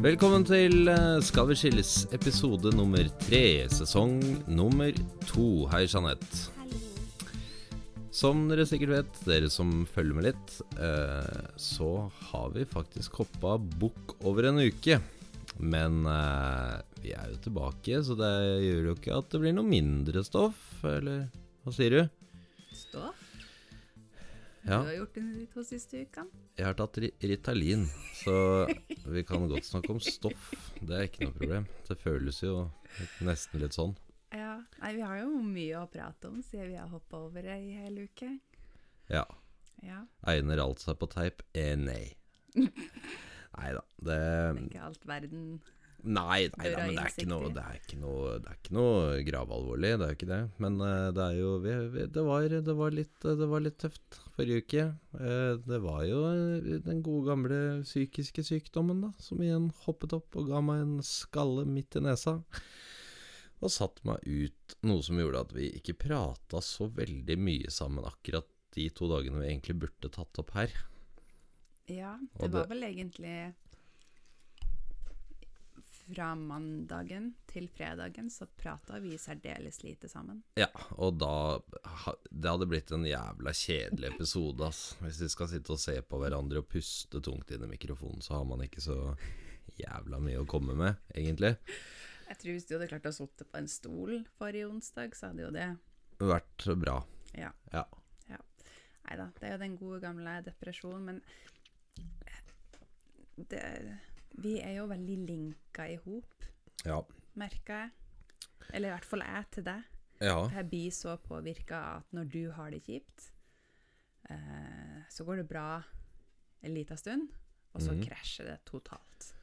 Velkommen til eh, Skal vi skilles, episode nummer tre, sesong nummer to. Hei, Jeanette. Som dere sikkert vet, dere som følger med litt, eh, så har vi faktisk hoppa bukk over en uke. Men eh, vi er jo tilbake, så det gjør jo ikke at det blir noe mindre stoff, eller hva sier du? Stoff? Ja. Du har gjort det de to siste ukene? Jeg har tatt Ritalin, så vi kan godt snakke om stoff. Det er ikke noe problem. Det føles jo nesten litt sånn. Ja. Nei, vi har jo mye å prate om siden vi har hoppa over ei hel uke. Ja. Ja. Egner alt seg på teip? Eh, nei. Nei da. Det er ikke alt verden Nei, nei da, men det er ikke noe. Det er ikke noe, det er ikke noe gravalvorlig, det er jo ikke det. Men eh, det er jo vi, vi, det, var, det, var litt, det var litt tøft forrige uke. Eh, det var jo eh, den gode gamle psykiske sykdommen, da, som igjen hoppet opp og ga meg en skalle midt i nesa. Og satte meg ut noe som gjorde at vi ikke prata så veldig mye sammen akkurat de to dagene vi egentlig burde tatt opp her. Ja, det, det var vel egentlig Fra mandagen til fredagen så prata vi særdeles lite sammen. Ja, og da Det hadde blitt en jævla kjedelig episode, ass. Hvis vi skal sitte og se på hverandre og puste tungt inn i mikrofonen, så har man ikke så jævla mye å komme med, egentlig. Jeg tror hvis du hadde klart å sitte på en stol forrige onsdag, så hadde jo det Vært bra. Ja. Ja. Nei da, det er jo den gode gamle depresjonen, men det, vi er jo veldig linka i hop, Ja. merker jeg. Eller i hvert fall jeg til deg. ja. Jeg blir så påvirka at når du har det kjipt, eh, så går det bra en liten stund, og så mm. krasjer det totalt.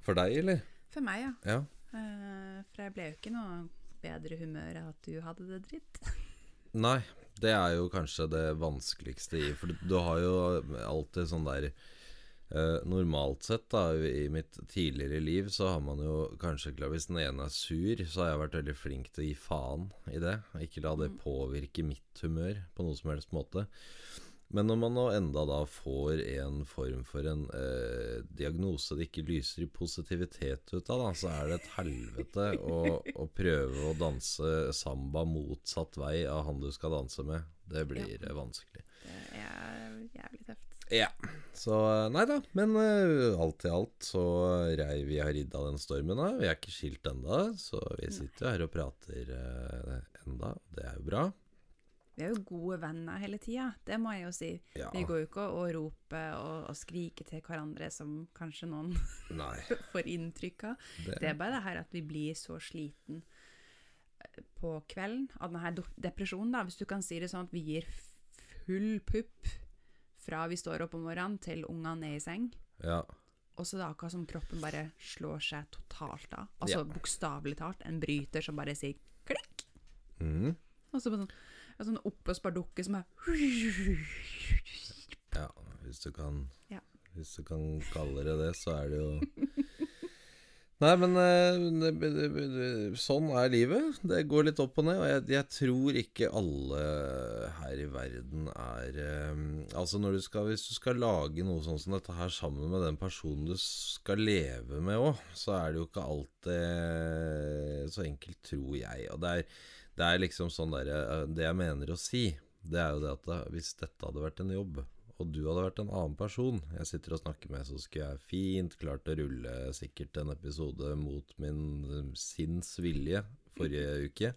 For deg, eller? For meg, ja. Ja. Eh, for jeg ble jo ikke noe bedre humør av at du hadde det dritt. Nei, det er jo kanskje det vanskeligste i For du, du har jo alltid sånn der eh, Normalt sett, da, i mitt tidligere liv, så har man jo kanskje Hvis den ene er sur, så har jeg vært veldig flink til å gi faen i det. Ikke la det påvirke mitt humør på noe som helst måte. Men når man nå enda da får en form for en eh, diagnose det ikke lyser i positivitet ut av, da, så er det et helvete å, å prøve å danse samba motsatt vei av han du skal danse med. Det blir ja. vanskelig. Det er jævlig tøft. Ja. Så nei da. Men uh, alt i alt så rei vi har ridd av den stormen. da Vi er ikke skilt enda, så vi sitter jo her og prater uh, enda. Det er jo bra. Vi er jo gode venner hele tida, det må jeg jo si. Ja. Vi går jo ikke og roper og, og skriker til hverandre som kanskje noen Nei. får inntrykk av. Det er bare det her at vi blir så sliten eh, på kvelden av denne depresjonen, da, hvis du kan si det sånn at vi gir full pupp fra vi står opp om morgenen til ungene er i seng. Ja. Og så det er akkurat som kroppen bare slår seg totalt av. Altså Ja. bokstavelig talt. En bryter som bare sier klikk. Mm. Og så på sånn, sånn oppblåsbar dukke som er ja. Hvis du kan Ja. Hvis du kan kalle det det, så er det jo Nei, men eh, sånn er livet. Det går litt opp og ned. Og jeg, jeg tror ikke alle her i verden er eh, Altså du skal, Hvis du skal lage noe sånn som dette her sammen med den personen du skal leve med òg, så er det jo ikke alltid så enkelt, tror jeg. Og det er, det er liksom sånn derre Det jeg mener å si, det er jo det at hvis dette hadde vært en jobb og du hadde vært en annen person jeg sitter og snakker med, så skulle jeg fint klart å rulle sikkert en episode mot min eh, sinns vilje forrige uke.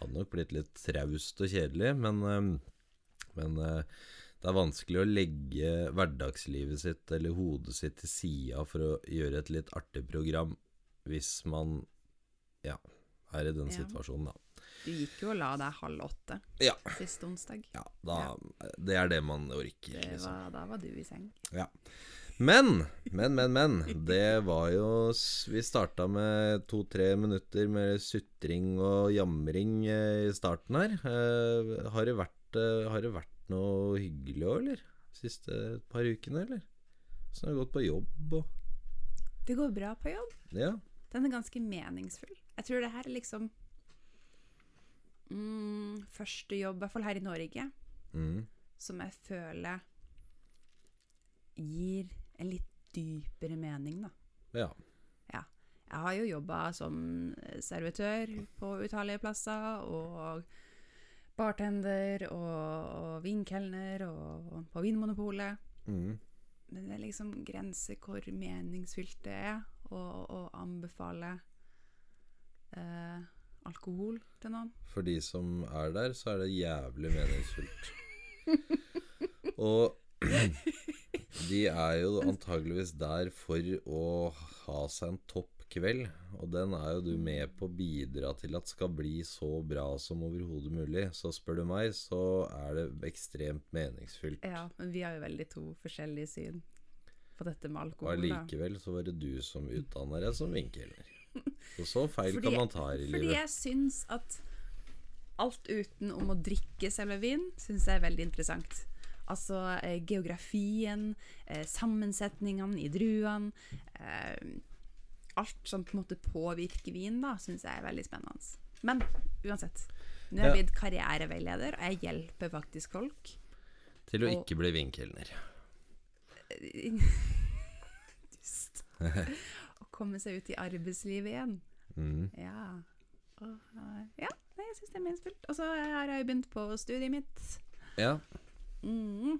Hadde nok blitt litt traust og kjedelig, men, eh, men eh, det er vanskelig å legge hverdagslivet sitt eller hodet sitt til sida for å gjøre et litt artig program hvis man ja, er i den Ja. situasjonen, da. Du gikk jo og la deg halv åtte Ja. sist onsdag. ja, da, det er det man orker. Det liksom. var, da var du i seng. Ja. Men, men, men, men. Det var jo Vi starta med to-tre minutter med sutring og jamring eh, i starten her. Eh, har, det vært, eh, har det vært noe hyggelig òg, eller? Siste par ukene, eller? Så har det gått på jobb og Det går bra på jobb. Ja. Den er ganske meningsfull. Jeg tror det her er liksom mm, første jobb, i hvert fall her i Norge, Mm. som jeg føler gir en litt dypere mening, da. Ja. Jeg har jo jobba som servitør på utallige plasser, og bartender og, og vinkelner og på Vinmonopolet. Mm. Men det er liksom grenser hvor meningsfylt det er å, å anbefale eh, alkohol til noen. For de som er der, så er det jævlig meningsfullt. Og de er jo antageligvis der for å ha seg en topp kveld, og den er jo du med på å bidra til at skal bli så bra som overhodet mulig. Så spør du meg, så er det ekstremt meningsfylt. Ja, men vi har jo veldig to forskjellige syn på dette med alkohol. Og allikevel så var det du som utdanna deg som vinkelner. Så så feil Fordi- kan man ta her i Fordi livet. jeg syns at alt utenom å drikke selve vin, syns jeg er veldig interessant. Altså eh, geografien, eh, sammensetningene i druene eh, Alt som på en måte påvirker vin, da, syns jeg er veldig spennende. Men uansett. Nå er jeg blitt karriereveileder, og jeg hjelper faktisk folk. Til å og- ikke bli vinkelner. Dust. Komme seg ut i arbeidslivet igjen. Mm. Ja. Og, eh, ja, jeg syns det er meningsfullt. Og så har jeg begynt på studiet mitt. Ja. Mm.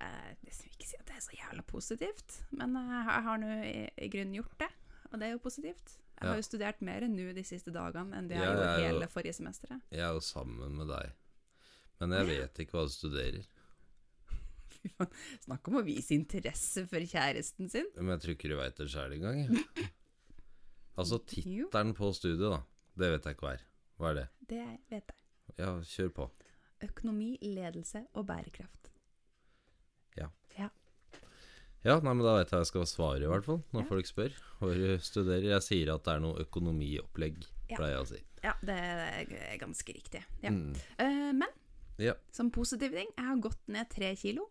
Eh, Jeg skal ikke si at det er så jævla positivt, men eh, jeg har nå i, i grunnen gjort det, og det er jo positivt. Jeg har jo studert mer nå de siste dagene enn det jeg Ja, gjorde er jo- hele forrige semesteret. Jeg er jo sammen med deg. Men jeg vet ikke hva du studerer. Snakk om å vise interesse for kjæresten sin. Men jeg tror ikke du veit det sjøl engang. jeg. Altså tittelen på studiet, da. Det vet jeg ikke hva er. Hva er det? Det vet jeg. Ja, kjør på. Økonomi, ledelse og bærekraft. Ja, nei, men da vet jeg hva jeg skal svare, i hvert fall. Når Ja. folk spør hvor du studerer. Jeg sier at det er noe økonomiopplegg, Ja. pleier jeg å si. Ja, det er ganske riktig. Ja. Mm. Uh, men Ja. som positiv ting, jeg har gått ned tre kilo.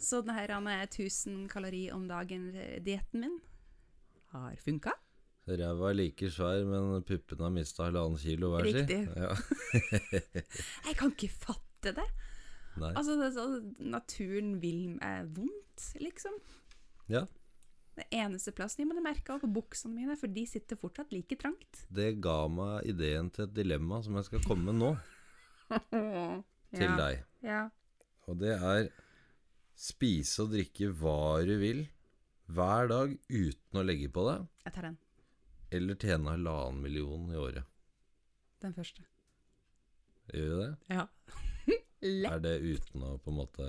Så denne her han er 1000 kalori om dagen-dietten min har funka. Ræva er like svær, men puppene har mista halvannen kilo hver, sin. Riktig. Ja. Jeg kan ikke fatte det. Nei. Altså, det er sånn, Naturen vil meg vondt, liksom. Ja. Det eneste plassen jeg måtte merke på buksene mine, for de sitter fortsatt like trangt. Det ga meg ideen til et dilemma som jeg skal komme med nå, til ja. deg. Ja. Og det er spise og drikke hva du vil hver dag uten å legge på deg, Jeg tar den. eller tjene halvannen million i året. Den første. Gjør du det? Ja. Er det uten å på en måte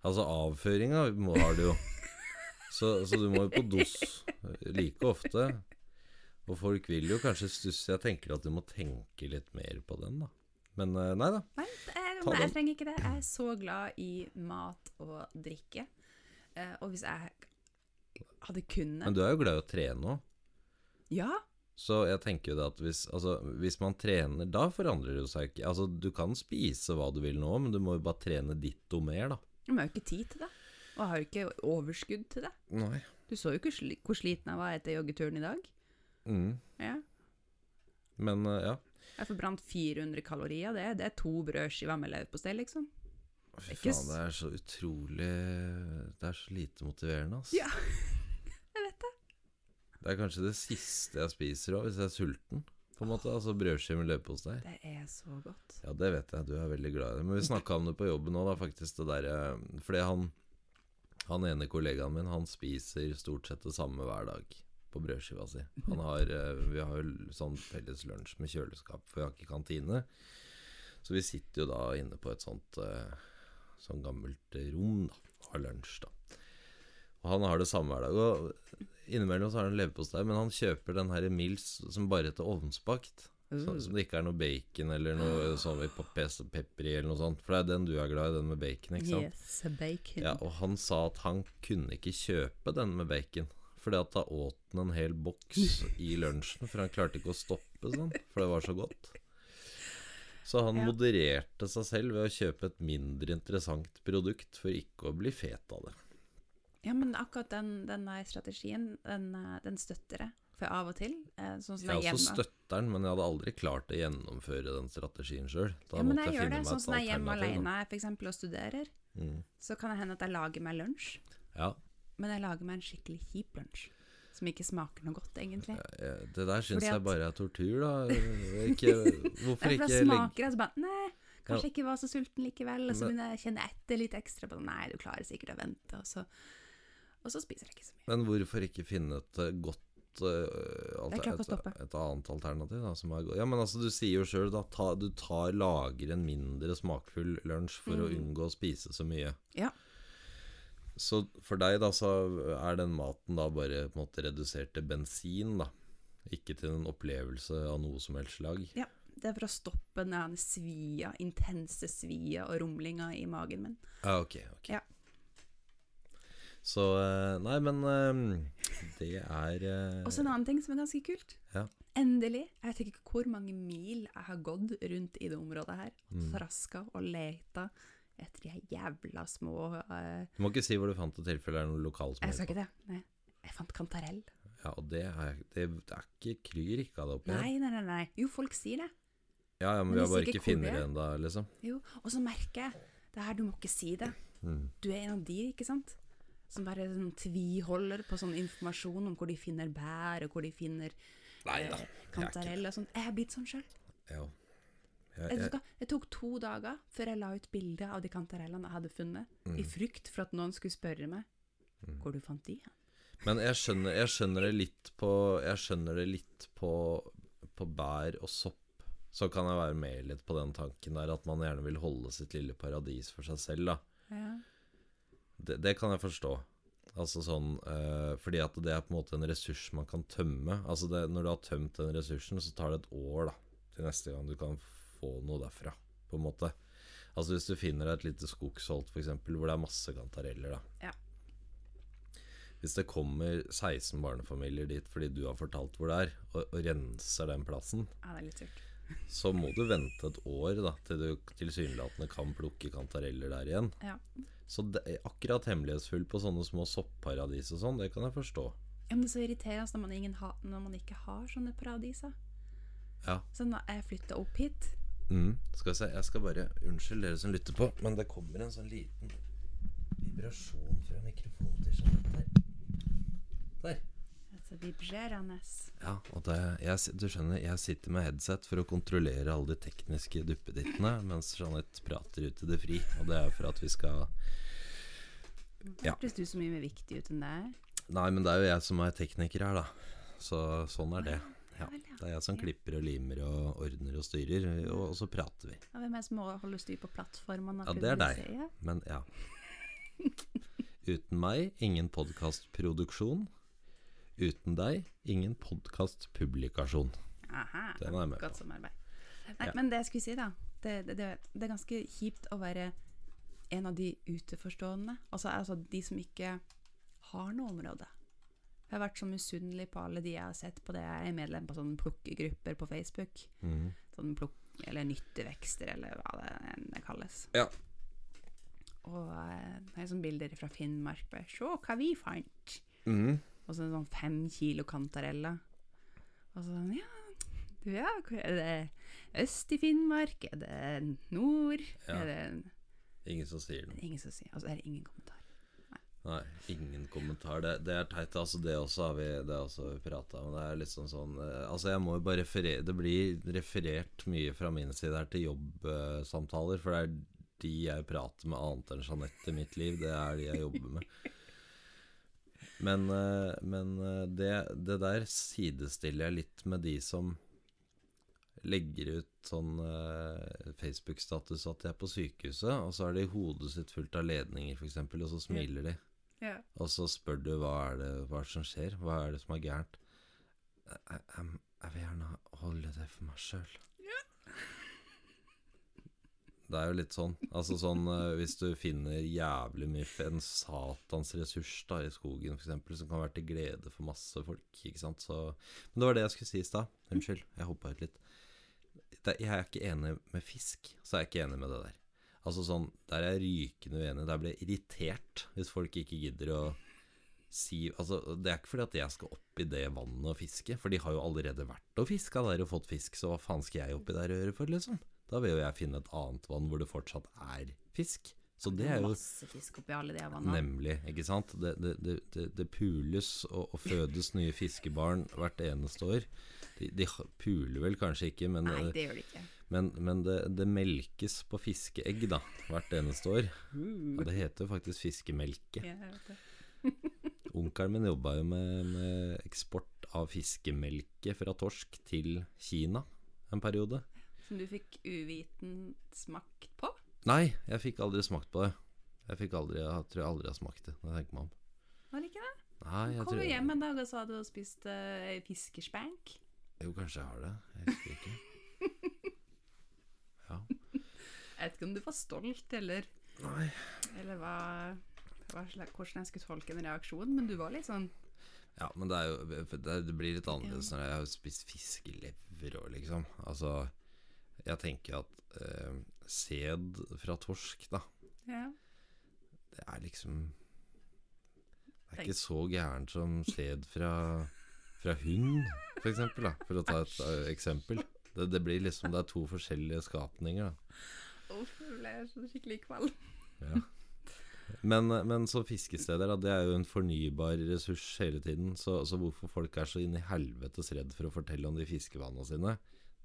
Altså, avføringa må- har du jo. Så, så du må jo på dos like ofte. Og folk vil jo kanskje stusse. Jeg tenker at du må tenke litt mer på den, da. Men eh, nei da. Nei, Ta jeg trenger ikke det. Jeg er så glad i mat og drikke. Eh, og hvis jeg hadde kunnet Men du er jo glad i å trene òg. Ja, Så jeg tenker jo det at hvis, altså, hvis man trener, da forandrer det seg ikke. Altså, du kan spise hva du vil nå, men du må jo bare trene ditto mer, da. men jeg har jo ikke tid til det. Og jeg har jo ikke overskudd til det. Nei. Du så jo ikke sli hvor sliten jeg var etter joggeturen i dag. Mm. Ja. Men eh, ja. Jeg forbrant 400 kalorier. Det, det er to brødskiver med leverpostei, liksom. Fy faen, det er så utrolig Det er så lite motiverende, altså. Ja. Jeg vet det. Det er kanskje det siste jeg spiser òg, hvis jeg er sulten. På en måte, altså Brødskive med leverpostei. Det er så godt. Ja, det vet jeg, du er veldig glad i det. Men vi snakka om det på jobben òg, da, faktisk. Det derre Fordi han Han ene kollegaen min, han spiser stort sett det samme hver dag på brødskiva si. Han har eh, Vi har jo sånn felles lunsj med kjøleskap, for vi har ikke kantine. Så vi sitter jo da inne på et sånt eh, Sånn gammelt rom, da. Og har lunsj, da. Og han har det samme hver dag. Og innimellom så har han leverpostei, men han kjøper den her Mills som bare heter ovnsbakt. Så, som det ikke er noe bacon eller noe sånn pepper i eller noe sånt. For det er den du er glad i, den med bacon, ikke sant? Yes, bacon. Ja, og han sa at han kunne ikke kjøpe den med bacon. Fordi at da åt han en hel boks i lunsjen, for han klarte ikke å stoppe sånn. For det var så godt. Så han Ja. modererte seg selv ved å kjøpe et mindre interessant produkt for ikke å bli fet av det. Ja, men akkurat den, den der strategien, den, eh, den støtter jeg. For av og til, eh, sånn som Jeg jeg også støtter den, men jeg hadde aldri klart å gjennomføre den strategien sjøl. Ja, men jeg jeg gjør det sånn som jeg er hjemme alene eksempel, og studerer. Mm. Så kan det hende at jeg lager meg lunsj. Ja. Men jeg lager meg en skikkelig kjip lunsj. Som ikke smaker noe godt, egentlig. Det der syns jeg bare er tortur, da. Ikke, hvorfor ikke legge smaker jeg så bare Nei, kanskje Ja. ikke var så sulten likevel. Og så begynner jeg å kjenne etter litt ekstra på det. Nei, du klarer sikkert å vente. Og så, og så spiser jeg ikke så mye. Men hvorfor ikke finne et eh, godt eh, å et, et annet alternativ da, som er? Ja, men altså, du sier jo sjøl at ta, du tar, lager en mindre smakfull lunsj for å Mm. unngå å spise så mye. Ja. Så for deg da, så er den maten da bare på en måte redusert til bensin, da. Ikke til en opplevelse av noe som helst slag. Ja, det er for å stoppe den svia, intense svia og rumlinga i magen min. Ja, ok. ok. Ja. Så eh, Nei, men eh, det er eh, Og så en annen ting som er ganske kult. Ja. Endelig. Jeg vet ikke hvor mange mil jeg har gått rundt i det området her. og Traska og leta etter de er jævla små uh, Du må ikke si hvor du fant det tilfellet er noe lokalt Jeg sa ikke det. Nei. Jeg fant kantarell. Ja, og det er, det, det er ikke kryr ikke av det oppi. Nei, nei, nei, nei. Jo, folk sier det. Ja, ja, men, Men vi har bare ikke funnet det det ennå, liksom. Jo, og så merker jeg det her, du må ikke si det. Mm. Du er en av de, ikke sant? Som bare sånn tviholder på sånn informasjon om hvor de finner bær, og hvor de finner Nei eh, da. er kantarell og sånn. Jeg har blitt sånn sjøl. Ja. Jeg, Jeg, tok to dager før jeg la ut bilde av de kantarellene jeg hadde funnet, Mm. i frykt for at noen skulle spørre meg hvor du fant de. hen?» men jeg skjønner, jeg skjønner det litt på Jeg skjønner det litt på, på bær og sopp. Så kan jeg være med litt på den tanken der at man gjerne vil holde sitt lille paradis for seg selv, da. Det, det kan jeg forstå. Altså sånn eh, Fordi at det er på en måte en ressurs man kan tømme. Altså det, Når du har tømt den ressursen, så tar det et år da til neste gang du kan få noe derfra. På en måte Altså Hvis du finner et lite skogsholt for eksempel, hvor det er masse kantareller, da. Ja. Hvis det kommer 16 barnefamilier dit fordi du har fortalt hvor det er, og, og renser den plassen, Ja, det er litt surt. så må du vente et år da til du tilsynelatende kan plukke kantareller der igjen. Ja. Så det er akkurat hemmelighetsfull på sånne små sopparadis og sånn, det kan jeg forstå. Ja, men det er så irriterende når man, ingen ha, når man ikke har sånne paradiser. Ja. Så når jeg flytta opp hit Mm. Skal vi se, jeg skal bare Unnskyld dere som lytter på, men det kommer en sånn liten vibrasjon fra mikrofonen til Jeanette der. Der. altså, vibrerende Ja, og det, jeg, du skjønner, jeg sitter med headset for å kontrollere alle de tekniske duppedittene, mens Jeanette prater ut i det fri. Og det er for at vi skal Ja. Hørtes du så mye mer viktig ut enn det er? Nei, men det er jo jeg som er tekniker her, da. Så sånn er det. Ja. vel, ja. Det er jeg som klipper og limer og ordner og styrer, og, så prater vi. Ja, Hvem er det som må holde styr på plattformene? Ja, det er deg. Ja. Men ja. Uten meg, ingen podkastproduksjon. Uten deg, ingen podkastpublikasjon. Den er jeg med på. godt samarbeid. Nei, Ja. men det jeg skulle si, da det, det, det, det er ganske kjipt å være en av de uteforstående. Altså, altså de som ikke har noe område. Jeg har vært så misunnelig på alle de jeg har sett på det. Jeg er medlem på sånne plukkegrupper på Facebook. Mm. Sånn plukk, eller nyttevekster, eller hva det, det kalles. Ja. Og eh, det er sånne bilder fra Finnmark. Bare, Se hva vi fant! Mm. Og så sånn fem kilo kantareller. Og så sånn, ja, du ja, er det øst i Finnmark? Er det nord? Ja. Er det Ingen som sier noe. ingen som sier? Altså, er det ingen? Nei, ingen kommentar. Det, det er teit. Altså, det også har vi Det også prata om. Det er litt sånn sånn eh, Altså, jeg må jo bare referere Det blir referert mye fra min side her til jobbsamtaler, for det er de jeg prater med annet enn Jeanette i mitt liv. Det er de jeg jobber med. Men, eh, men eh, det, det der sidestiller jeg litt med de som legger ut sånn Facebook-status at de er på sykehuset, og så har de hodet sitt fullt av ledninger, f.eks., og så smiler de. Ja. Og så spør du hva er det, hva er det som skjer, hva er det som er gærent. Jeg, jeg, jeg vil gjerne holde det for meg sjøl. Det er jo litt sånn. Altså sånn eh, Hvis du finner jævlig mye en satans ressurs da i skogen f.eks., som kan være til glede for masse folk, ikke sant, så Men det var det jeg skulle si i stad. Unnskyld, jeg hoppa ut litt. Jeg er ikke enig med fisk, så er jeg ikke enig med det der. Altså sånn, Der er jeg rykende uenig. Der blir jeg irritert hvis folk ikke gidder å si Altså, Det er ikke fordi at jeg skal opp i det vannet og fiske, for de har jo allerede vært og fiska der og fått fisk, så hva faen skal jeg oppi der og gjøre for, liksom? Da vil jo jeg finne et annet vann hvor det fortsatt er fisk, Så det er jo Masse fisk oppi alle de vannene. Nemlig, ikke sant? Det, det, det, det, pules og, og fødes nye fiskebarn hvert eneste år. De, de puler vel kanskje ikke, men, Nei, det gjør de ikke. men, men det, det melkes på fiskeegg da, hvert eneste år. Og det heter jo faktisk fiskemelke. Ja, jeg vet det. Onkelen min jobba jo med, med eksport av fiskemelke fra torsk til Kina en periode. Som du fikk uviten smakt på? Nei, jeg fikk aldri smakt på det. Jeg fikk aldri, jeg tror jeg aldri har smakt det, når jeg tenker meg om. Var det ikke det? Nei, jeg Kom tror du hjem en dag og sa du hadde spist uh, fiskespank? Jo, kanskje jeg har det. Jeg husker ikke. Ja. Jeg vet ikke om du var stolt, eller, Nei. eller hva, hva slags, hvordan jeg skulle tolke en reaksjon, men du var litt sånn Ja, men det er jo Det, blir litt annerledes når jeg har spist fiskelever og liksom. Altså, jeg tenker at eh, sæd fra torsk, da, Ja. det er liksom Det er ikke så gærent som sæd fra, fra hund, for eksempel, da, for å ta et eh, eksempel. Det, det blir liksom Det er to forskjellige skapninger, da. Uff, nå ble så skikkelig kvalm. Ja. Men, men så fiskesteder, da, det er jo en fornybar ressurs hele tiden. Så, så hvorfor folk er så inn i helvetes redd for å fortelle om de fiskevannene sine,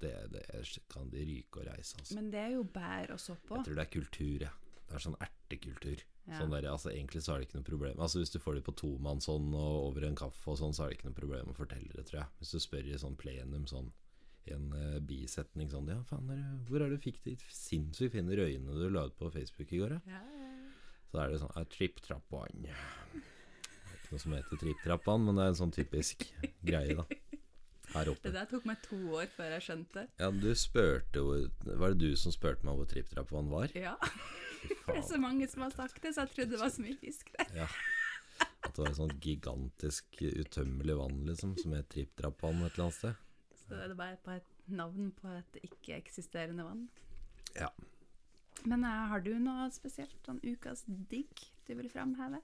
det, det kan de ryke og reise, altså. Men det er jo bær og sopp Jeg tror det er kultur, ja. Det er sånn ertekultur. Ja. Sånn der, altså, egentlig så er det ikke noe problem. Altså Hvis du får det på tomannshånd og over en kaffe og sånn, så er det ikke noe problem å fortelle det, tror jeg. Hvis du spør i sånn plenum sånn i en uh, bisetning sånn Ja, faen, hvor er det du fikk de sinnssykt fine røyene du la ut på Facebook i går, da? Ja, ja. Så er det sånn Tripp-trapp-vann. Ikke noe som heter tripp-trapp-vann, men det er en sånn typisk greie, da. Her Det der tok meg to år før jeg skjønte. Ja, du spurte jo Var det du som spurte meg hvor tripp-trapp-vann var? Ja, det er så mange som har sagt det, så jeg trodde det var så mye fisk der. Ja. At det var et sånt gigantisk utømmelig vann, liksom, som het tripp-trapp-vann et eller annet sted. Så det er bare på et navn på et ikke-eksisterende vann. Ja. Men eh, har du noe spesielt sånn ukas digg du vil framheve?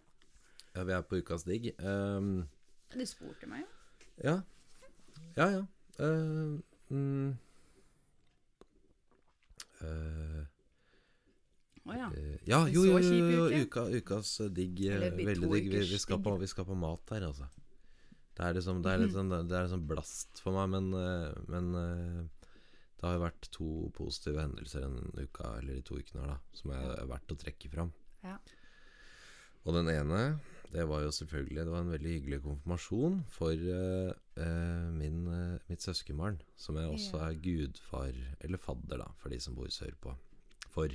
ja, vi er på ukas digg. Um, Du spurte meg jo. ja. Ja, ja. Uh, mm. uh, Å ja. Eh, ja, jo, jo, jo, jo, uka, ukas digg. Veldig digg. Vi, vi, skal på, vi skal på mat her, altså. Det er liksom Det er litt sånn, det er sånn blast for meg, men, men det har jo vært to positive hendelser en uka, eller de to ukene her, da, som er verdt å trekke fram. Ja. Og den ene, det var jo selvfølgelig Det var en veldig hyggelig konfirmasjon for uh, min, uh, mitt søskenbarn, som jeg også er gudfar, eller fadder, da, for de som bor sørpå. For.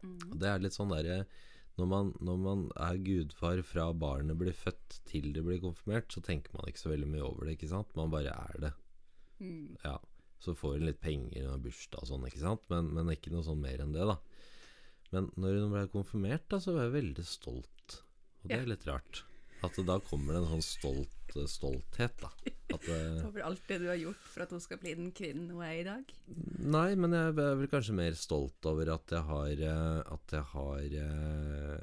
Mm. Og det er litt sånn derre når man, når man er gudfar fra barnet blir født til det blir konfirmert, så tenker man ikke så veldig mye over det, ikke sant? Man bare er det. Mm. Ja. Så får hun litt penger og bursdag og sånn, ikke sant? Men, men ikke noe sånn mer enn det, da. Men når hun ble konfirmert, da, så var jeg veldig stolt. Og det er litt rart. At da kommer det en sånn stolt, stolthet, da. At det, Over alt det du har gjort for at hun skal bli den kvinnen hun er i dag. Nei, men jeg er vel kanskje mer stolt over at jeg har eh, At jeg har eh,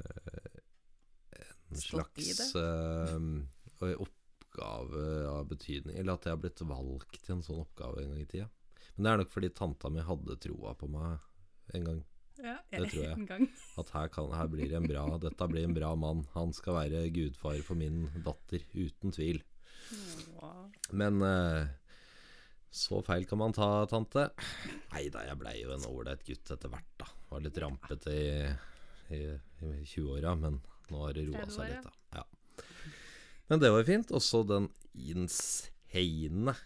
en Stått slags uh, oppgave av betydning. Eller at jeg har blitt valgt til en sånn oppgave en gang i tida. Men det er nok fordi tanta mi hadde troa på meg en gang. Ja, Det tror jeg. At her, kan, her blir det en bra Dette blir en bra mann. Han skal være gudfar for min datter, uten tvil. Men eh, så feil kan man ta, tante. Nei da, jeg blei jo en ålreit gutt etter hvert, da. Var litt rampete i, i, i 20-åra, men nå har det roa seg litt, da. Ja. Men det var jo fint. Også den insane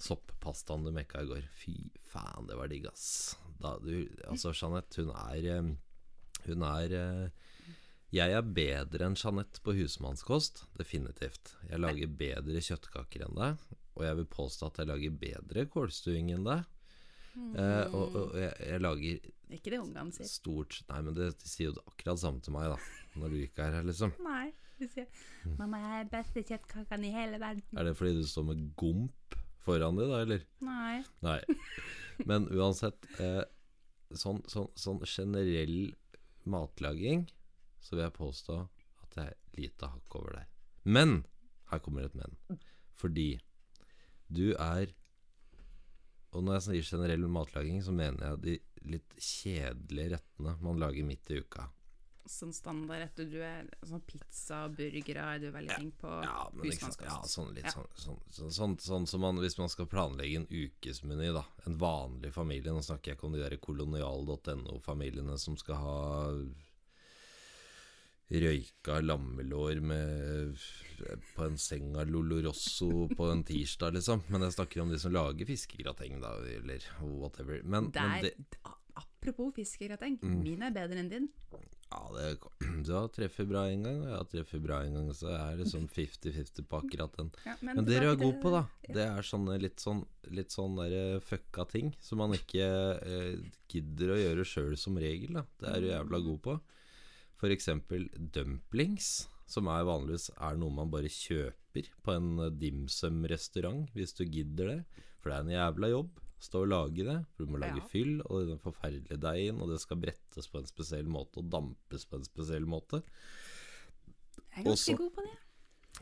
sopppastaen du mekka i går. Fy faen, det var digg, ass. Da, du, altså, Jeanette, hun er eh, Hun er eh, jeg er bedre enn Jeanette på husmannskost, definitivt. Jeg lager bedre kjøttkaker enn deg, og jeg vil påstå at jeg lager bedre kålstuing enn deg. Eh, og, og jeg, jeg lager Ikke det ungene sier. stort Nei, men det, de sier jo akkurat samme til meg, da, når du ikke er her, liksom. Nei. De sier 'Mamma, jeg er beste kjøttkakene i hele verden'. Er det fordi du står med gomp foran de, da, eller? Nei. Nei. Men uansett, eh, sånn, sånn, sånn generell matlaging, så vil jeg påstå at det er lite hakk over deg. Men! Her kommer et men. Fordi du er Og når jeg sier generell matlaging, så mener jeg de litt kjedelige rettene man lager midt i uka. Sånn standard at du er sånn pizza og burgere er du veldig flink på Ja, men husmannskost. ja, sånn litt Ja. sånn, sånn, sånn, sånn, sånn som man, Hvis man skal planlegge en ukesmeny, da. En vanlig familie. Nå snakker jeg ikke om de der kolonial.no-familiene som skal ha røyka lammelår med på en seng av Lolorosso på en tirsdag, liksom. Men jeg snakker om de som lager fiskegrateng, da, eller whatever. Men, men det, apropos fiskegrateng, Mm. min er bedre enn din. Ja, det, du har treffet bra en gang, og jeg har treffet bra en gang, så er det sånn 50-50 på akkurat den. Ja, Men dere er tilbake gode til- på, da. Det er sånne litt sånn, litt sånn der fucka ting som man ikke eh, gidder å gjøre sjøl som regel, da. Det er du jævla god på. For eksempel dumplings, som er vanligvis er noe man bare kjøper på en eh, dimsum-restaurant, hvis du gidder det. For det er en jævla jobb. Stå og lage det, for du må lage Ja. fyll, og den forferdelige deigen, og det skal brettes på en spesiell måte og dampes på en spesiell måte. Jeg er ganske også- god på det.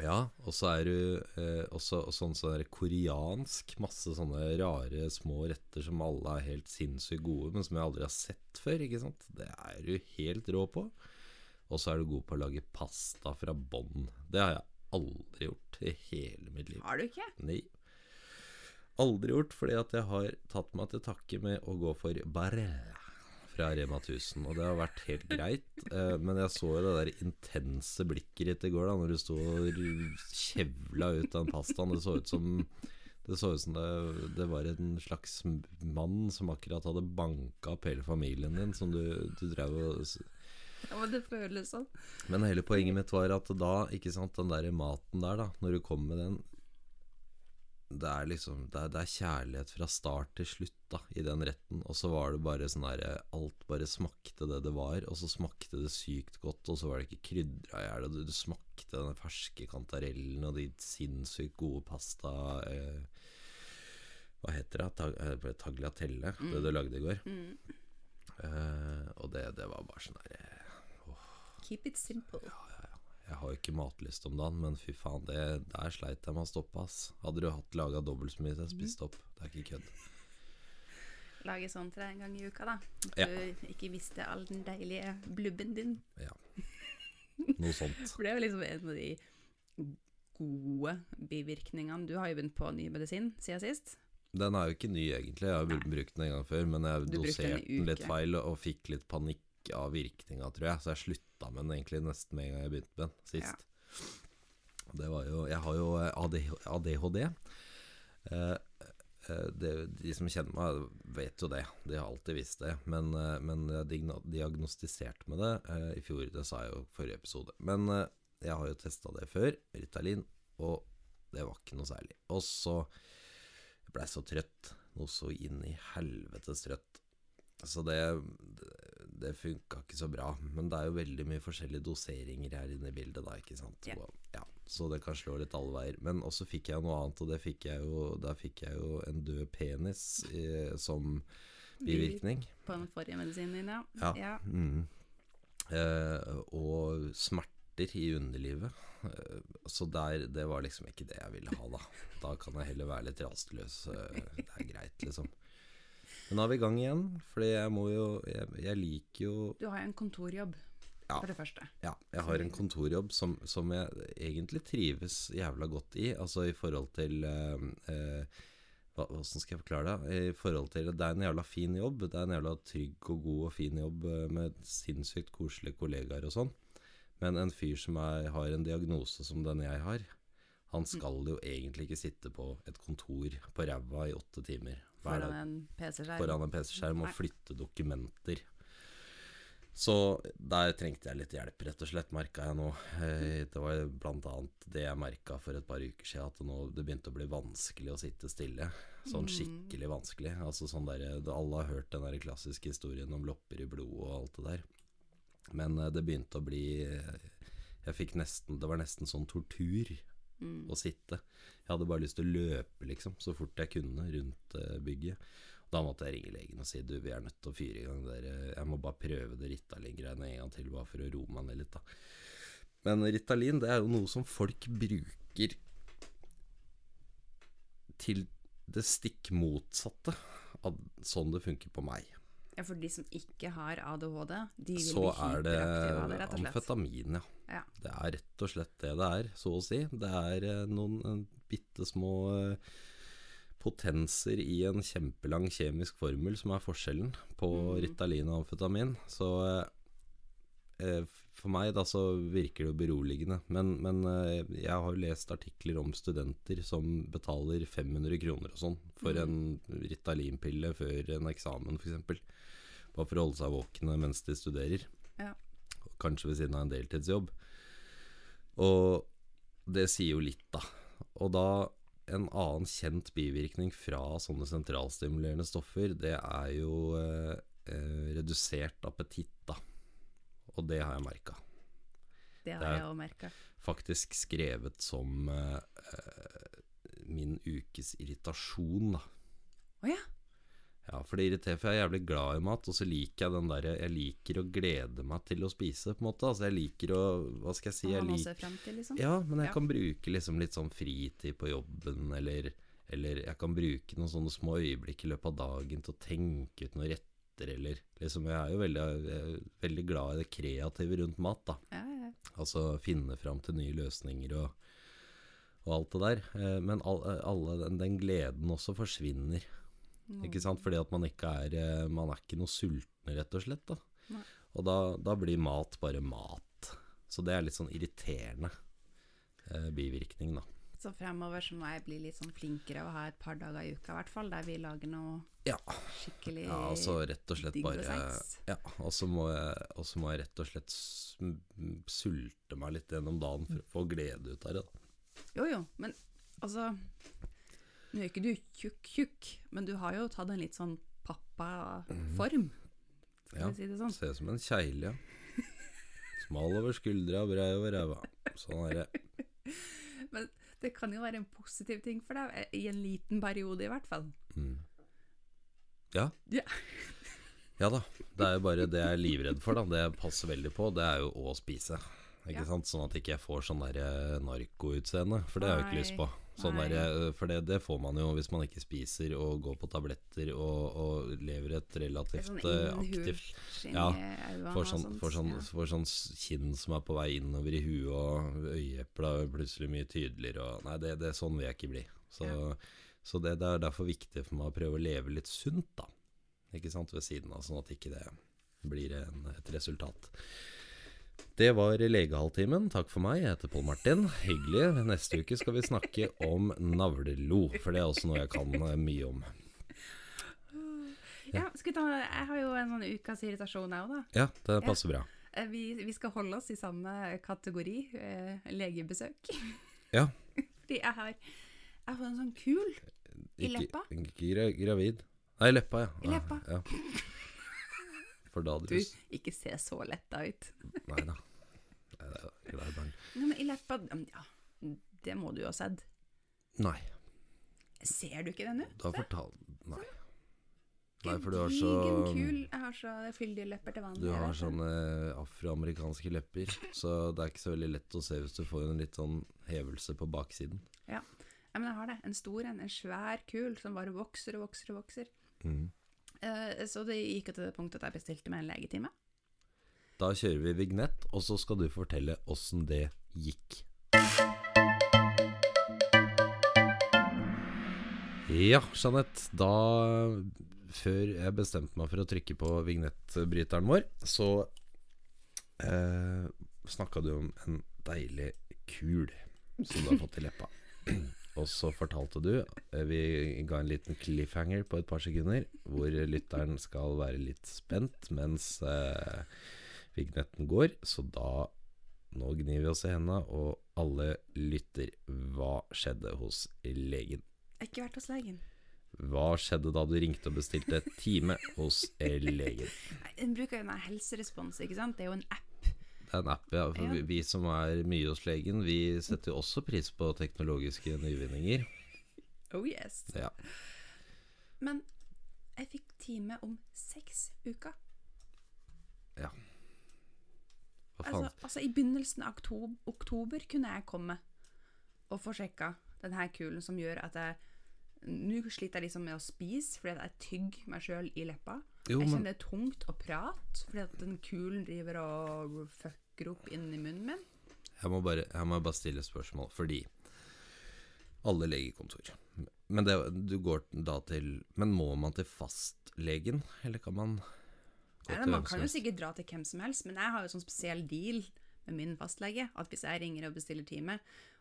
Ja, og så er du eh, også sånn sånn koreansk. Masse sånne rare små retter som alle er helt sinnssykt gode, men som jeg aldri har sett før. ikke sant? Det er du helt rå på. Og så er du god på å lage pasta fra bånn. Det har jeg aldri gjort i hele mitt liv. Har du ikke? Nei. Aldri gjort, fordi at jeg har tatt meg til takke med å gå for barre fra Rema 1000. Og det har vært helt greit. Eh, men jeg så jo det der intense blikket ditt i går, da når du sto og kjevla ut den pastaen. Det så ut som det så ut som det, det var en slags mann som akkurat hadde banka opp hele familien din, som du, du drev og Ja, men det føles sånn. men hele poenget mitt var at da, ikke sant, den der maten der, da, når du kommer med den Det er liksom det er, det er kjærlighet fra start til slutt, da, i den retten. Og så var det bare sånn derre Alt bare smakte det det var, og så smakte det sykt godt, og så var det ikke krydra i hjel, og du, du smakte den ferske kantarellen og de sinnssykt gode pasta eh, Hva heter det? Tag, eh, tagliatelle, det du lagde i går. Mm. Eh, og det, det var bare sånn derre Keep it simple. Jeg har jo ikke matlyst om dagen, men fy faen, det, der sleit jeg med å stoppe, ass. Hadde du hatt laga dobbelt så mye til jeg spiste opp. Det er ikke kødd. Lage sånn til deg en gang i uka, da. At Ja. du ikke mister all den deilige blubben din. Ja. Noe sånt. For det er jo liksom en av de gode bivirkningene. Du har jo begynt på ny medisin siden sist. Den er jo ikke ny, egentlig. Jeg har Nei. brukt den en gang før, men jeg Du doserte den litt feil og fikk litt panikk av virkninga, tror jeg. Så jeg slutta med den egentlig nesten med en gang jeg begynte med den sist. Det var jo Jeg har jo ADHD. Eh, eh, det, de som kjenner meg, vet jo det. De har alltid visst det. Men, eh, men jeg diagnostiserte med det eh, i fjor. Det sa jeg jo i forrige episode. Men eh, jeg har jo testa det før, Ritalin, og det var ikke noe særlig. Og så jeg ble så trøtt. Noe så inn i helvetes trøtt. Så det, det, det funka ikke så bra. Men det er jo veldig mye forskjellige doseringer her inne i bildet, da, ikke sant. Yeah. Og, ja, så det kan slå litt alle veier. Men også fikk jeg noe annet, og det fikk jeg jo, der fikk jeg jo en død penis eh, som bivirkning. På den forrige medisinen din, ja. Ja. Mm. Eh, og smerter i underlivet. Eh, så der, det var liksom ikke det jeg ville ha, da. Da kan jeg heller være litt rastløs. Eh, det er greit, liksom. Men nå er vi i gang igjen, fordi jeg må jo Jeg, jeg liker jo Du har jo en kontorjobb, Ja. for det første. Ja, jeg har en kontorjobb som, som jeg egentlig trives jævla godt i. Altså i forhold til eh, eh, hva, Hvordan skal jeg forklare det? I forhold til Det er en jævla fin jobb. Det er en jævla trygg og god og fin jobb eh, med sinnssykt koselige kollegaer og sånn. Men en fyr som er, har en diagnose som den jeg har, han skal jo egentlig ikke sitte på et kontor på ræva i åtte timer Foran en PC-skjerm. foran en PC-skjerm og flytte dokumenter. Så der trengte jeg litt hjelp, rett og slett, merka jeg nå. Eh, Det var annet det jeg merka for et par uker siden, at det nå det begynte å bli vanskelig å sitte stille. Sånn Mm. skikkelig vanskelig. Altså sånn der, Alle har hørt den der klassiske historien om lopper i blodet og alt det der. Men eh, det begynte å bli eh, Jeg fikk nesten Det var nesten sånn tortur Mm. å sitte. Jeg hadde bare lyst til å løpe, liksom, så fort jeg kunne rundt eh, bygget. Da måtte jeg ringe legen og si du, vi er nødt til å fyre i gang det eh, Jeg må bare prøve det Ritalin-greiene en gang til, bare for å roe meg ned litt, da. Men Ritalin, det er jo noe som folk bruker til det stikk motsatte av sånn det funker på meg. Ja, for de som ikke har ADHD, de vil så bli er det hyperaktive av det, rett og slett. amfetamin, ja. Ja. Det er rett og slett det det er, så å si. Det er eh, noen eh, bitte små eh, potenser i en kjempelang kjemisk formel som er forskjellen på Mm. Ritalin og amfetamin. Så for meg da så virker det jo beroligende. Men, men jeg har jo lest artikler om studenter som betaler 500 kroner og sånn for Mm. en Ritalin-pille før en eksamen f.eks. Bare for å holde seg våkne mens de studerer. Ja. Kanskje ved siden av en deltidsjobb. Og det sier jo litt, da. Og da en annen kjent bivirkning fra sånne sentralstimulerende stoffer, det er jo eh, eh, redusert appetitt, da. Og det har jeg merka. Det har Det jeg òg merka. Faktisk skrevet som eh, eh, min ukes irritasjon, da. Å ja. Ja, for det irriterer, for jeg er jævlig glad i mat, og så liker jeg den derre Jeg liker å glede meg til å spise, på en måte. Altså, jeg liker å Hva skal jeg si? Jeg han lik, også er frem til, liksom. ja, men jeg Ja. kan bruke liksom litt sånn fritid på jobben, eller, eller jeg kan bruke noen sånne små øyeblikk i løpet av dagen til å tenke ut noen retter, eller liksom Jeg er jo veldig, er veldig glad i det kreative rundt mat, da. Ja, ja. Altså finne fram til nye løsninger og, og alt det der. Eh, Men all, alle den, den gleden også forsvinner. Mm. Ikke sant? Fordi at man ikke er eh, Man er ikke noe sultne, rett og slett. Da. Og da, da blir mat bare mat. Så det er litt sånn irriterende eh, bivirkning, da. Så fremover så må jeg bli litt sånn flinkere og ha et par dager i uka i hvert fall, der vi lager noe Ja. skikkelig Ja, altså rett og slett digg bare. Ja, og så må, jeg- må jeg rett og slett sulte meg litt gjennom dagen for å få glede ut av det. Da. Jo jo, men altså Nå er ikke du tjukk-tjukk, men du har jo tatt en litt sånn pappaform, skal Ja, vi si det sånn. Ser ut som en kjegle, ja. Smal over skuldra, brei over ræva. Sånn er det. Men det kan jo være en positiv ting for deg, i en liten periode i hvert fall. Mm. Ja. Ja. Ja da. Det er jo bare det jeg er livredd for, da. Det jeg passer veldig på, det er jo å spise. Ikke Ja. sant? Sånn at ikke jeg får sånn der eh, narkoutseende, for det har jeg jo ikke lyst på. Sånn der, eh, for det, det får man jo hvis man ikke spiser og går på tabletter og, og lever et relativt sånn eh, aktivt Ja, Får sånn, får sånn, får sånn kinn som er på vei innover i huet, og øyeepla plutselig mye tydeligere. Og, nei, det, det, sånn vil jeg ikke bli. Så, Ja. så det, det er derfor viktig for meg å prøve å leve litt sunt, da. Ikke sant, ved siden av, sånn at ikke det blir en, et resultat. Det var legehalvtimen. Takk for meg. Jeg heter Pål Martin. Hyggelig. Neste uke skal vi snakke om navlelo, for det er også noe jeg kan eh, mye om. Ja, ta, jeg har jo en sånn ukas irritasjon jeg òg, da. Ja, det passer bra. Eh, Vi, vi skal holde oss i samme kategori, eh, legebesøk. Ja. Fordi jeg har, jeg har en sånn kul I leppa? Ikke, ikke gravid. Nei, leppa, ja. I leppa. Ja. For da Du, ikke se så letta ut. Nei da. Nei, det er glad i barn. Nei, men i leppa Ja, det må du jo ha sett. Nei, Ser du ikke det nå? du har fortalt Nei. Nei, for du har så kul. Jeg har så fyldige lepper til vanlig. Du har sånne afroamerikanske lepper, så det er ikke så veldig lett å se hvis du får en litt sånn hevelse på baksiden. Ja. ja, men jeg har det. En stor en. En svær kul som bare vokser og vokser og vokser. Mm. Eh, så det gikk jo til det punktet at jeg bestilte meg en legetime. Da kjører vi vignett, og så skal du fortelle åssen det gikk. Ja, Jeanette. Da Før jeg bestemte meg for å trykke på vignettbryteren vår, så eh, snakka du om en deilig kul som du har fått i leppa. Og så fortalte du eh, Vi ga en liten cliffhanger på et par sekunder, hvor lytteren skal være litt spent mens eh, vignetten går. Så da Nå gnir vi oss i hendene, og alle lytter. Hva skjedde hos legen? Jeg har ikke vært hos legen. Hva skjedde da du ringte og bestilte time hos legen? Hun bruker jo den helserespons, ikke sant? Det er jo en app. Det er en app, ja. For vi, vi som er mye hos legen, vi setter jo også pris på teknologiske nyvinninger. Oh yes. Ja. Men jeg fikk time om seks uker. Hva faen? Altså, altså i begynnelsen av oktober, oktober kunne jeg komme og få sjekka denne kulen som gjør at jeg Nå sliter jeg liksom med å spise fordi jeg tygger meg sjøl i leppa. Jo, jeg kjenner det er tungt å prate, fordi at den kulen driver og fucker opp inni munnen min. jeg må, bare, jeg må bare stille spørsmål, fordi alle legekontor Men det, du går da til Men må man til fastlegen, eller kan man gå Nei, til man kan jo sikkert dra til hvem som helst, men jeg har jo sånn spesiell deal med min fastlege, at hvis jeg ringer og bestiller time,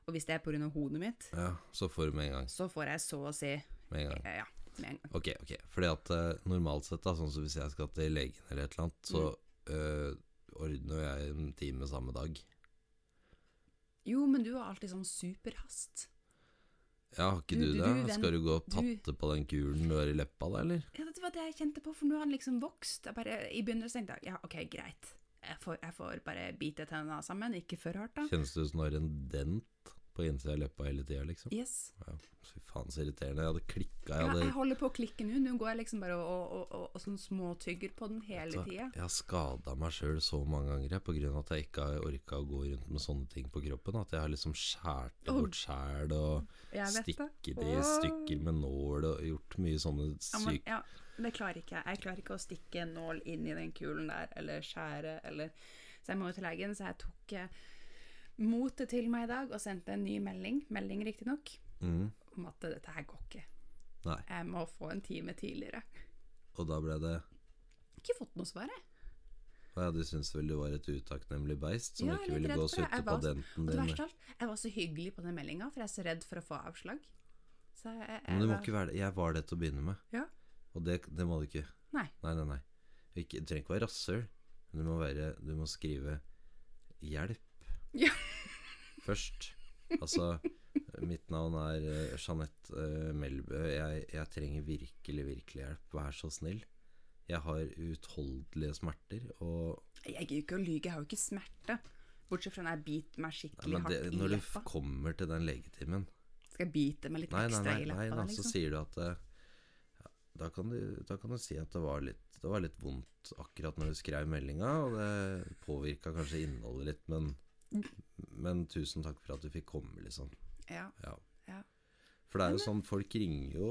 og hvis det er pga. hodet mitt, Ja, så får du med en gang. så får jeg så å si Med en gang. ja, ja, med en gang. Ok, ok. Fordi at eh, normalt sett, da, sånn som hvis jeg skal til legen eller et eller annet, så Mm. eh, ordner jeg en time samme dag. Jo, men du har alltid sånn superhast. Ja, har ikke Du- du, du- det? du vent- Skal du gå og tatte på den kulen du har i leppa da, eller? Ja, det var det jeg kjente på, for nå har han liksom vokst. Jeg bare, I begynnelsen tenkte jeg ja, ok, greit. Jeg får, jeg får bare bite tennene sammen, ikke for hardt, da. Kjennes det ut som du har en dent på innsida av leppa hele tida, liksom? Yes. Ja, fy faen så irriterende. Jeg hadde klikka. Jeg hadde... Ja, jeg holder på å klikke nå. Nå går jeg liksom bare og, og, og, og sånn småtygger på den hele tida. Jeg har skada meg sjøl så mange ganger jeg, på grunn av at jeg ikke har orka å gå rundt med sånne ting på kroppen. At jeg har liksom skåret det bort sjæl og stikket det i stykker med nål og gjort mye sånne Ja, syke ja, det klarer ikke jeg. Jeg klarer ikke å stikke en nål inn i den kulen der, eller skjære, eller Så jeg må jo til legen, så jeg tok eh, motet til meg i dag og sendte en ny melding, melding riktignok, mm. om at dette her går ikke. Nei. Jeg må få en time tidligere. Og da ble det Ikke fått noe svar, jeg. Ja, de syntes vel du var et utakknemlig beist som Ja, ikke ville gå og sutte på denten din. jeg var så hyggelig på den meldinga, for jeg er så redd for å få avslag. Så jeg, jeg, Men du må var- ikke være det. Jeg var det til å begynne med. Ja. Og det, det må du ikke. Nei. Nei, nei, nei. Ikke, du trenger ikke være rasshøl. Du må, være, du må skrive 'hjelp' Ja. først. Altså, mitt navn er eh, Jeanette eh, Melbø. Jeg, jeg trenger virkelig, virkelig hjelp. Vær så snill. Jeg har uutholdelige smerter, og Jeg gidder ikke å lyge, jeg har jo ikke smerte. Bortsett fra når jeg biter meg nei, skikkelig men det, hardt i Når du leppa. kommer til den legetimen Skal jeg bite meg litt Nei, nei, ekstra nei, i nei, leppa da, da, så liksom? sier du at ja, da, kan du, da kan du si at det var litt Det var litt vondt akkurat når du skrev meldinga, og det påvirka kanskje innholdet litt, men Men tusen takk for at du fikk komme, liksom. Ja. Ja. Ja. For det er jo sånn, folk ringer jo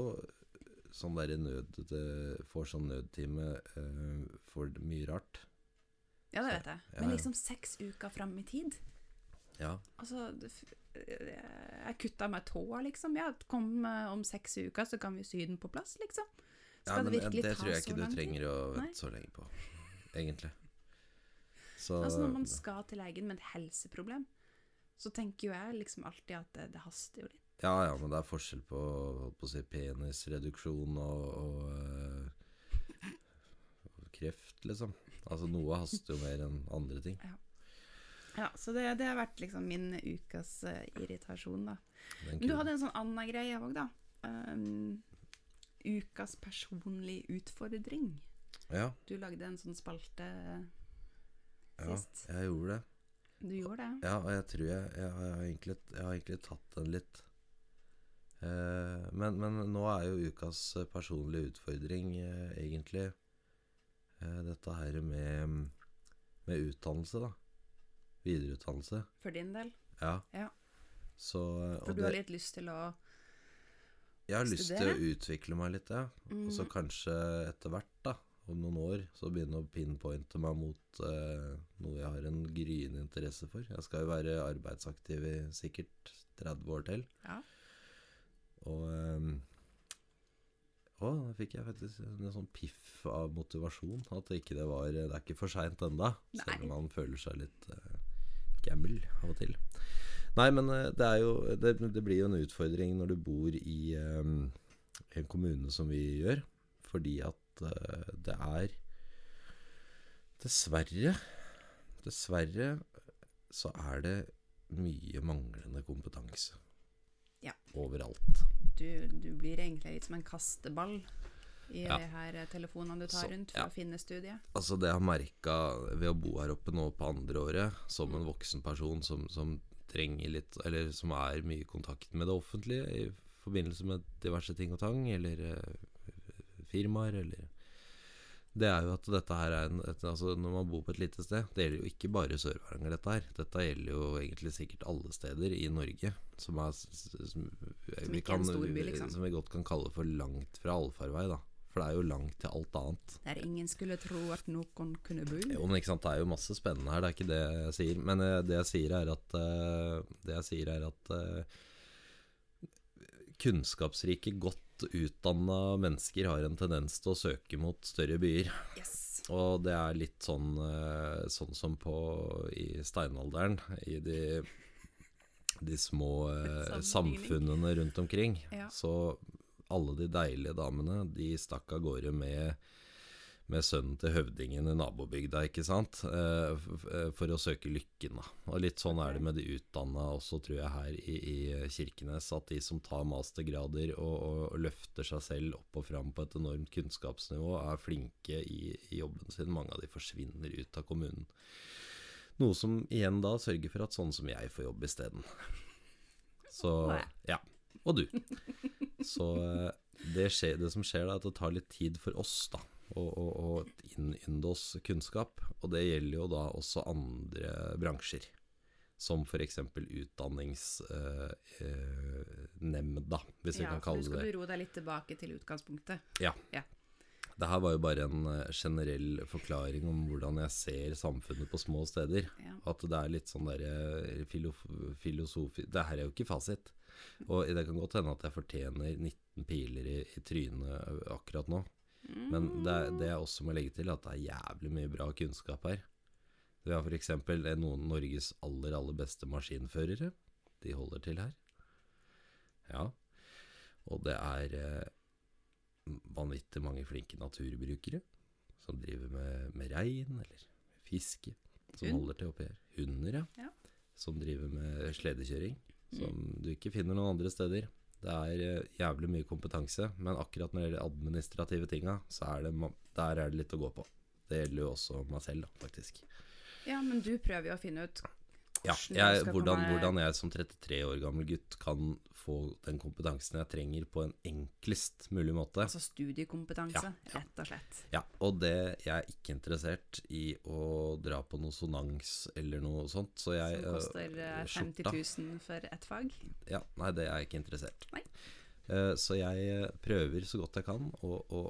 sånn der i nød det, Får sånn nødtime uh, for mye rart. ja, det vet jeg. Ja, Men liksom seks uker fram i tid Ja. Altså, jeg kutta meg tåa, liksom. Ja, kom eh, om seks uker, så kan vi sy den på plass, liksom. ja men det det, tror jeg ikke du trenger å vente så lenge på, egentlig. Så Altså Når man skal til legen med et helseproblem, så tenker jo jeg liksom alltid at det, det haster jo litt. Ja, ja, men det er forskjell på, på si, penisreduksjon og, og, eh, og kreft, liksom. Altså Noe haster jo mer enn andre ting. Ja, Så det, det har vært liksom min ukas uh, irritasjon, da. Men du hadde en sånn annen greie òg, da. Um, ukas personlig utfordring. Ja, Du lagde en sånn spalte ja, sist. jeg gjorde det. Du gjorde det? Ja, og jeg tror jeg, jeg, har, egentlig, jeg har egentlig tatt den litt. Eh, men, men nå er jo ukas personlige utfordring eh, egentlig eh, dette her med, med utdannelse, da. Videreutdannelse. For din del? Ja. Ja. Så, For du har litt lyst til å studere? jeg har lyst til å utvikle meg litt, ja. Og så Mhm. kanskje etter hvert, da, om noen år, så begynne å pinpointe meg mot eh, noe jeg har en gryende interesse for. Jeg skal jo være arbeidsaktiv i sikkert 30 år til. Ja. Og eh, Å, da fikk jeg faktisk en sånn piff av motivasjon. At det ikke det var Det er ikke for seint. Nei. Selv om man føler seg litt eh, gammel av og til. Nei, men eh, det er jo det, det blir jo en utfordring når du bor i eh, en kommune som vi gjør. Fordi at eh, det er Dessverre Dessverre så er det mye manglende kompetanse. Ja. Overalt. Du, du blir egentlig litt som en kasteball i Ja. de her eh, telefonene du tar Så, rundt for ja. å finne studiet. Altså Det jeg har merka ved å bo her oppe nå på andre året, som en voksen person som, som trenger litt Eller som er mye i kontakt med det offentlige i forbindelse med diverse ting og tang, eller uh, firmaer, eller Det er jo at dette her er en et, Altså Når man bor på et lite sted Det gjelder jo ikke bare Sør-Varanger, dette her. Dette gjelder jo egentlig sikkert alle steder i Norge. Som er s- s- som, vi kan, er en stor by, liksom. Som vi godt kan kalle for langt fra allfarvei, da. For det er jo langt til alt annet. Der ingen skulle tro at noen kunne bo. Jo, men ikke sant, Det er jo masse spennende her, det er ikke det jeg sier. Men eh, det jeg sier er at, eh, det jeg sier er at eh, kunnskapsrike, godt utdanna mennesker har en tendens til å søke mot større byer. Yes. Og det er litt sånn, eh, sånn som på i steinalderen, i de, de små eh, samfunnene rundt omkring. Ja. Så alle de deilige damene, de stakk av gårde med, med sønnen til høvdingen i nabobygda, ikke sant? Eh, f- For å søke lykken, da. Og litt sånn er det med de utdanna også, tror jeg, her i, i Kirkenes. At de som tar mastergrader og, og, og løfter seg selv opp og fram på et enormt kunnskapsnivå, er flinke i, i jobben sin. Mange av de forsvinner ut av kommunen. Noe som igjen da sørger for at sånne som jeg får jobb isteden. Så Ja. Og du. Så eh, det, skjer, det som skjer da, er at det tar litt tid for oss da å, og, og innynde oss kunnskap. Og det gjelder jo da også andre bransjer. Som f.eks. utdanningsnemnda, hvis vi Ja, kan kalle nå det. skal det du ro deg litt tilbake til utgangspunktet. det her var jo bare en eh, generell forklaring om hvordan jeg ser samfunnet på små steder. Ja. At det er litt sånn derre filosofi Det her er jo ikke fasit. Og det kan godt hende at jeg fortjener 19 piler i, i trynet akkurat nå. Men det, det jeg også må legge til, at det er jævlig mye bra kunnskap her. Vi har f.eks. noen av Norges aller, aller beste maskinførere. De holder til her. Ja. Og det er eh, vanvittig mange flinke naturbrukere som driver med, med rein eller fiske, som Hund. holder til oppi her. Hunder, ja. Ja. Som driver med sledekjøring, som du ikke finner noen andre steder. Det er eh, jævlig mye kompetanse, men akkurat når det gjelder administrative tinga, så er det, der er det litt å gå på. Det gjelder jo også meg selv, da, faktisk. Ja, men du prøver jo å finne ut Ja, jeg, hvordan, hvordan jeg som 33 år gammel gutt kan få den kompetansen jeg trenger på en enklest mulig måte. Altså studiekompetanse, Ja, ja. rett og slett. Ja, og det, jeg er ikke interessert i å dra på noe sonans eller noe sånt, så jeg Som øh, koster uh, 50 000 for ett fag. Ja, nei, det er jeg ikke interessert. i. Uh, så jeg eh, prøver så godt jeg kan å, å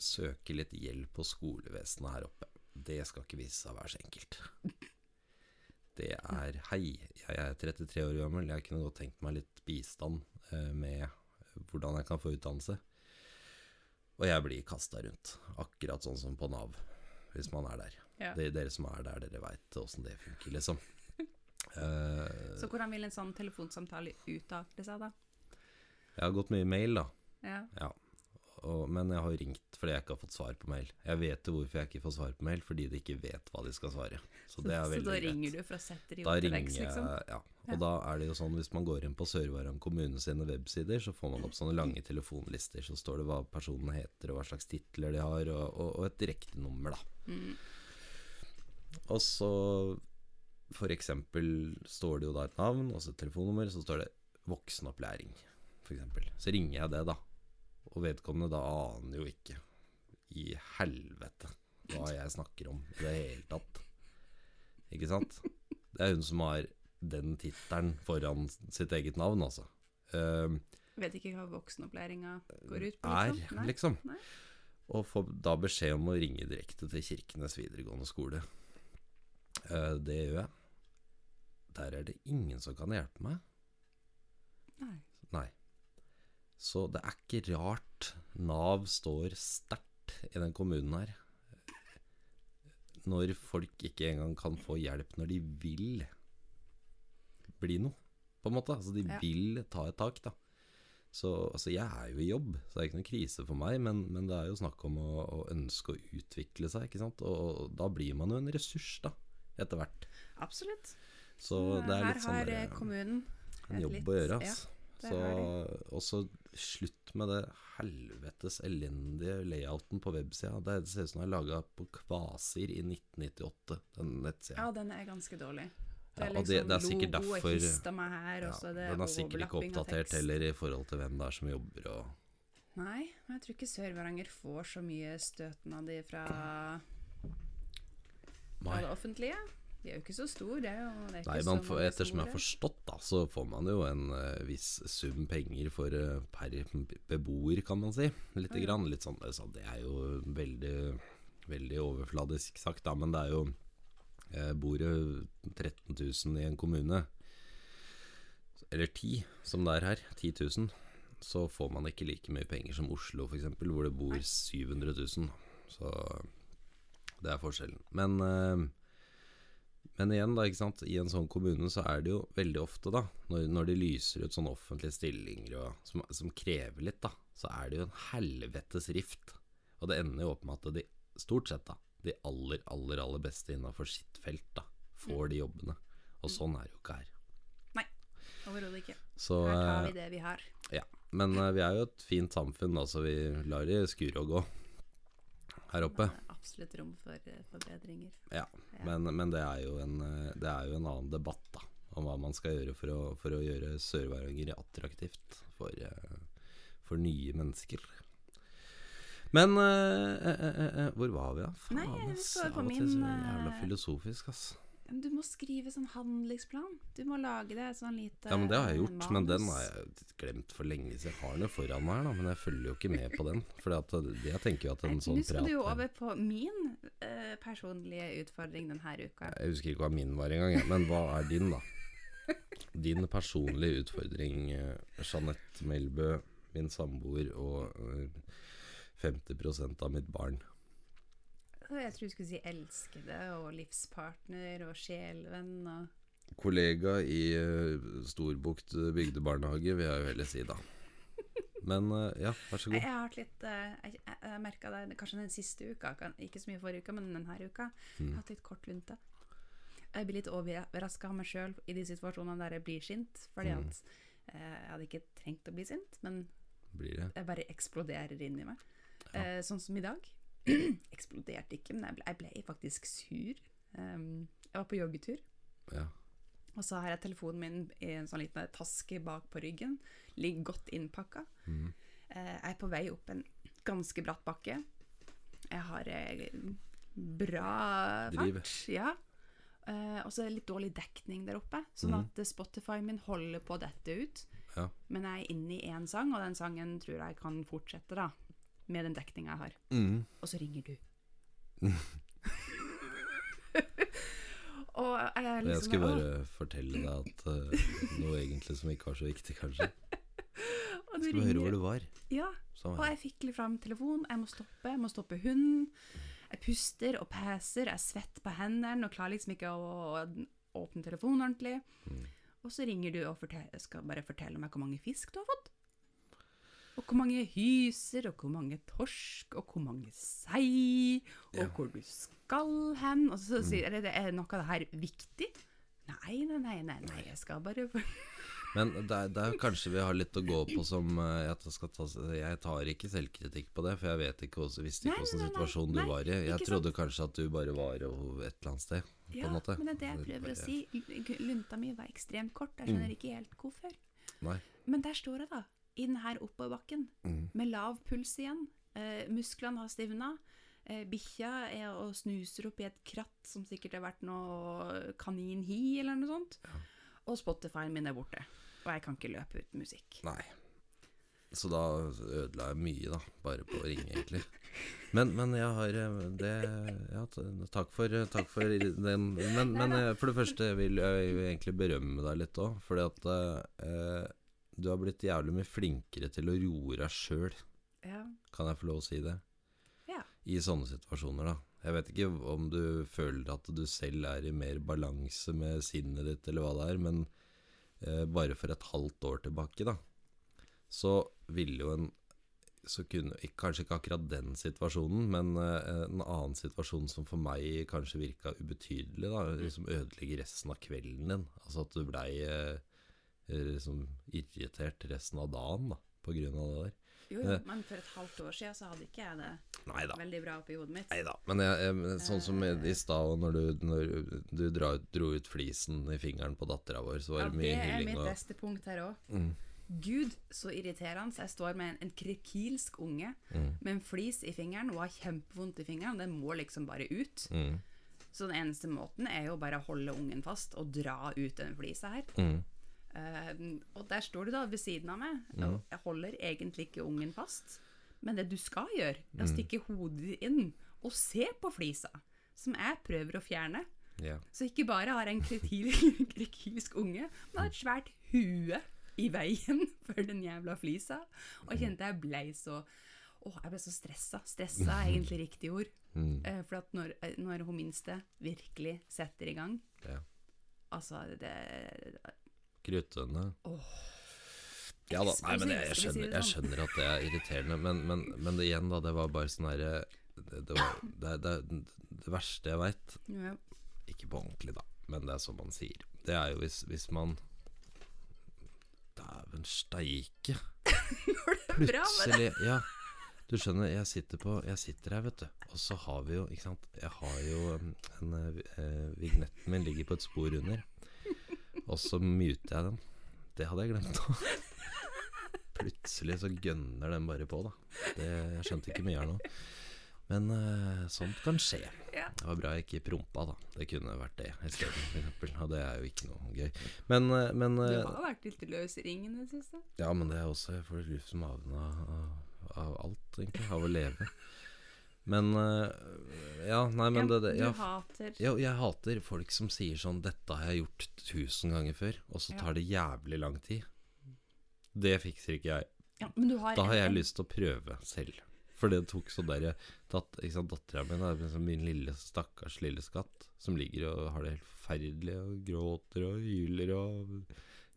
søke litt hjelp på skolevesenet her oppe. Det skal ikke vise seg å være så enkelt. Er Hei, jeg er 33 år gammel, jeg kunne godt tenkt meg litt bistand eh, med hvordan jeg kan få utdannelse. Og jeg blir kasta rundt, akkurat sånn som på Nav, hvis man er der. Ja. Det, dere som er der, dere veit åssen det funker, liksom. uh, Så hvordan vil en sånn telefonsamtale utarte seg, da? jeg har gått mye mail, da. Ja. Ja, og, men jeg har ringt fordi jeg ikke har fått svar på mail. Jeg vet jo hvorfor jeg ikke får svar på mail, fordi de ikke vet hva de skal svare. Så det er så da ringer du for å sette de Da opp til ringer veggs, jeg, liksom? ja. Og Ja. da er det jo sånn, hvis man går inn på Sør-Varan kommune sine websider, så får man opp sånne lange telefonlister. Så står det hva personene heter, og hva slags titler de har, og, og, og et direktenummer, da. Mm. Og så for eksempel står det jo da et navn, og et telefonnummer, så står det voksenopplæring, for eksempel. Så ringer jeg det, da. Og vedkommende da aner jo ikke i helvete hva jeg snakker om i det hele tatt. Ikke sant? Det er hun som har den tittelen foran sitt eget navn, altså. Uh, Vet ikke hva voksenopplæringa går ut på? er, liksom? Nei. liksom. Nei. Og får da beskjed om å ringe direkte til Kirkenes videregående skole. Uh, det gjør jeg. Der er det ingen som kan hjelpe meg. Nei. Nei. Så det er ikke rart Nav står sterkt i den kommunen her. Når folk ikke engang kan få hjelp når de vil bli noe, på en måte. Altså de Ja. vil ta et tak, da. Så altså, jeg er jo i jobb, så det er ikke noen krise for meg, men, men det er jo snakk om å, å ønske å utvikle seg, ikke sant. Og, da blir man jo en ressurs, da, etter hvert. Absolutt. Så det er litt sånn har der, eh, kommunen en jobb litt- å gjøre, ja, ass. og så slutt med det helvetes elendige layouten på websida. Det ser ut som den er laga på Kvasir i 1998, den nettsida. Ja, den er ganske dårlig. Ja, og det- det er sikkert logo og derfor- her, Ja, så er den er sikkert ikke oppdatert heller i forhold til hvem det er som jobber og Nei, men jeg tror ikke Sør-Varanger får så mye støtnader fra, fra det offentlige. De er jo ikke så store, er er Nei, så mange ettersom jeg har forstått, da, så får man jo en uh, viss sum penger for uh, per beboer, kan man si. Lite Å, ja. grann. Litt sånn, så det er jo veldig, veldig overfladisk sagt, da, men det er jo uh, Bor det 13 000 i en kommune, eller 10 som det er her, 10 000, så får man ikke like mye penger som Oslo f.eks., hvor det bor Nei. 700 000. Så det er forskjellen. Men eh, men igjen, da, ikke sant? i en sånn kommune så er det jo veldig ofte, da, når, når de lyser ut sånne offentlige stillinger og, som, som krever litt, da, så er det jo en helvetes rift. Og det ender jo opp med at de, stort sett, da, de aller, aller, aller beste innafor sitt felt, da, får de jobbene. Og sånn er det jo ikke her. Nei, Overhodet ikke. Så, Her tar eh, vi det vi har. ja. Men uh, vi er jo et fint samfunn, da, så vi lar det skure og gå her oppe. Absolutt rom for eh, forbedringer. Ja, Ja. men, men det, er jo en, eh, det er jo en annen debatt da om hva man skal gjøre for å, for å gjøre Sør-Varanger attraktivt for, eh, for nye mennesker. Men eh, eh, eh, hvor var vi da? Faen, ass, av og til så min, jævla filosofisk, ass. Men du må skrive sånn handlingsplan. Du må lage det sånn lite Ja, men det har jeg gjort, gjort, men den har jeg glemt for lenge siden. Jeg har den jo foran meg her, da, men jeg følger jo ikke med på den. For jeg tenker jo at en sånn prat Nå skal du jo over på min uh, personlige utfordring denne uka. Jeg husker ikke hva min var engang, men hva er din, da? Din personlige utfordring, eh, Jeanette Melbø, min samboer og eh, 50% av mitt barn. Jeg tror du skulle si elskede og livspartner og sjelvenn og Kollega i eh, Storbukt bygdebarnehage, vil jeg jo heller si, da. Men eh, ja, vær så Jeg god. har hatt litt eh, Jeg, jeg, jeg merka det kanskje den siste uka, ikke så mye forrige uka, men denne uka. Jeg Mm. har hatt litt kort lunte. Jeg blir litt overraska av meg sjøl i de situasjonene der jeg blir sint. Fordi Mm. at eh, jeg hadde ikke trengt å bli sint, men Blir det? jeg bare eksploderer inni meg. Ja. Eh, sånn som i dag. Eksploderte ikke, men jeg ble, jeg ble faktisk sur. Um, jeg var på joggetur, Ja. og så har jeg telefonen min i en sånn liten taske bak på ryggen. Ligger godt innpakka. Mm. Uh, jeg er på vei opp en ganske bratt bakke. Jeg har eh, bra fart. Ja. Uh, og så er det litt dårlig dekning der oppe, sånn mm. at eh, Spotify min holder på dette ut. Ja. Men jeg er inne i én sang, og den sangen tror jeg kan fortsette, da. Med den dekninga jeg har. Mm. Og så ringer du. og jeg liksom, Jeg skulle «Åh». bare fortelle deg at uh, noe egentlig som ikke var så viktig, kanskje. Og du Skal vi høre hvor du var? Ja, Sånn og jeg fikk litt fram telefonen. Jeg må stoppe, jeg må stoppe hunden. Jeg puster og peser, jeg svetter på hendene og klarer liksom ikke å åpne telefonen ordentlig. Mm. Og så ringer du og fortell, skal bare fortelle meg hvor mange fisk du har fått. Og hvor mange hyser, og hvor mange torsk, og hvor mange sei, og Ja. hvor du skal hen. Og så Mm. sier jeg, er noe av det her viktig? Nei, nei, nei, nei, nei, jeg skal bare Men der, der kanskje vi har litt å gå på som jeg, at skal tas, Jeg tar ikke selvkritikk på det, for jeg vet ikke også, visste ikke hvilken situasjon du var i. Jeg trodde trodde kanskje at du bare var et eller annet sted. på Ja, men det er det jeg prøver å si. Lunta mi var ekstremt kort, jeg skjønner ikke helt hvorfor. Nei. Men der står jeg da, i her oppoverbakken, Mm. med lav puls igjen. Eh, musklene har stivna. Eh, Bikkja er og snuser opp i et kratt som sikkert har vært noe kaninhi eller noe sånt. Og Spotify-en min er borte. Og jeg kan ikke løpe uten musikk. Nei. Så da ødela jeg mye, da. Bare på å ringe, egentlig. Men, men jeg har eh, det Ja, takk for, takk for den. Men, men eh, for det første vil jeg egentlig berømme deg litt òg. Fordi at eh, du har blitt jævlig mye flinkere til å roe deg sjøl. Ja. Kan jeg få lov å si det? Ja. I sånne situasjoner, da. Jeg vet ikke om du føler at du selv er i mer balanse med sinnet ditt, eller hva det er, men eh, bare for et halvt år tilbake, da, så ville jo en så kunne, Kanskje ikke akkurat den situasjonen, men eh, en annen situasjon som for meg kanskje virka ubetydelig, da, liksom ødelegge resten av kvelden din. Altså at du blei eh, liksom irritert resten av dagen, da, på grunn av det der. Jo, jo, Eh. men for et halvt år siden så hadde ikke jeg det Neida. veldig bra oppi hodet mitt. Nei da. Men jeg, jeg, sånn som i, i stad, når du, når du dra, dro ut flisen i fingeren på dattera vår, så var det Ja, det det er mitt og beste punkt her òg. mm, Gud, så irriterende. Jeg står med en, en krekilsk unge mm, med en flis i fingeren og har kjempevondt i fingeren. Den må liksom bare ut. mm. Så den eneste måten er jo bare å holde ungen fast og dra ut den flisa her. Mm. Eh, og der står du da ved siden av meg, og jeg holder egentlig ikke ungen fast. Men det du skal gjøre, er å stikke hodet inn og se på flisa, som jeg prøver å fjerne. Ja. Så ikke bare har jeg en kretil- unge, men har et svært hue i veien for den jævla flisa. Og kjente jeg ble så Åh, jeg ble så stressa. Stressa er egentlig riktig ord. Mm. Uh, For at når, eh, når hun minste virkelig setter i gang ja. Altså, det Kruttønne. Oh. Ja da, nei, men jeg, jeg, skjønner, jeg skjønner at det er irriterende, men, men, men det, igjen, da, det var bare sånn herre det, det, det, det, det verste jeg veit ja. Ikke på ordentlig, da, men det er som man sier. Det er jo hvis, hvis man Dæven steike. Går det bra med? Plutselig Ja. Du skjønner, jeg sitter, på, jeg sitter her, vet du, og så har vi jo Ikke sant. Jeg har jo en, en en Vignetten min ligger på et spor under, og så muter jeg den. Det hadde jeg glemt da. Plutselig så gønner den bare på, da. Det, jeg skjønte ikke mye her nå. Men uh, sånt kan skje. Ja. Det var bra jeg ikke prompa, da. Det kunne vært det isteden, f.eks. Og det er jo ikke noe gøy. Men, uh, men Du eh, har vært litt løs i ringen i det siste. ja, men det er også Jeg får luft i havna av, av, av alt, egentlig. Av å leve. Men øh, Ja, nei, men det, det du hater ja, Jeg hater folk som sier sånn 'Dette har jeg gjort tusen ganger før', og så Ja. tar det jævlig lang tid. Det fikser ikke jeg. ja, Men du har Da har jeg en- lyst til å prøve selv. For det tok så derre Dattera mi er liksom min lille stakkars lille skatt, som ligger og har det helt forferdelig og gråter og hyler og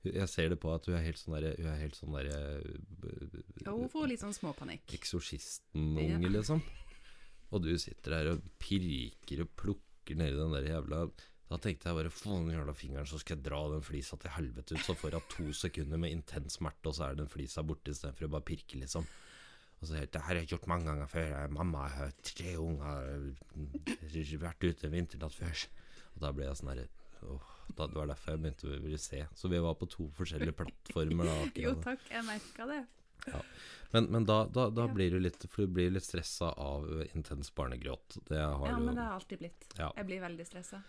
Jeg ser det på at hun er helt sånn derre Hun er helt sånn derre Ja, Hun får litt sånn småpanikk. Eksorsisten-unge, Ja. liksom. Og du sitter der og pirker og plukker nedi den der jævla Da tenkte jeg bare få den jævla fingeren, så skal jeg dra den flisa til helvete ut. Så får jeg to sekunder med intens smerte, og så er den flisa borte istedenfor å bare pirke, liksom. Og så helt, Det her har jeg gjort mange ganger før. Mamma har tre unger, vært ute en vinternatt før. Og da ble jeg sånn herre da, Det var derfor jeg begynte å ville se. Så vi var på to forskjellige plattformer. Da. Jo takk, jeg merka det. Men, men da, da, da Ja. blir du litt For du blir litt stressa av eh, intens barnegråt. Det har Ja, men det har jeg alltid blitt. Ja. Jeg blir veldig stressa.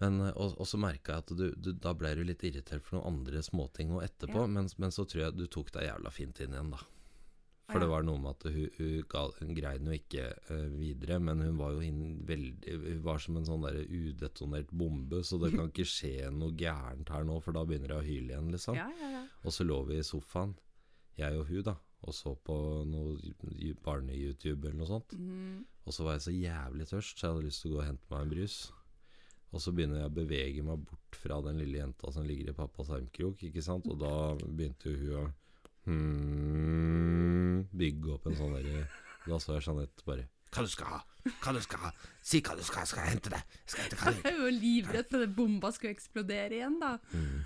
Men, eh, og, og så merka jeg at du, du, da ble du litt irritert for noen andre småting og etterpå, Ja. men, men så tror jeg du tok deg jævla fint inn igjen, da. For Ja. det var noe med at hun, hun, ga, hun greide jo ikke uh, videre, men hun var jo inn veldig Hun var som en sånn der udetonert bombe, så det kan ikke skje noe gærent her nå, for da begynner jeg å hyle igjen, liksom. Ja, ja, ja. Og så lå vi i sofaen, jeg og hun, da, og så på noe barne-YouTube eller noe sånt. Mm. Og så var jeg så jævlig tørst, så jeg hadde lyst til å gå og hente meg en brus. Og så begynner jeg å bevege meg bort fra den lille jenta som ligger i pappas armkrok, ikke sant? Og da begynte jo hun å hmm, bygge opp en sånn derre Da så jeg Jeanette bare Hva du skal ha? Hva du skal ha? Si hva du skal ha, skal jeg hente det? Skal jeg hente du Jeg er jo livredd for at bomba skulle eksplodere igjen, da. Mm.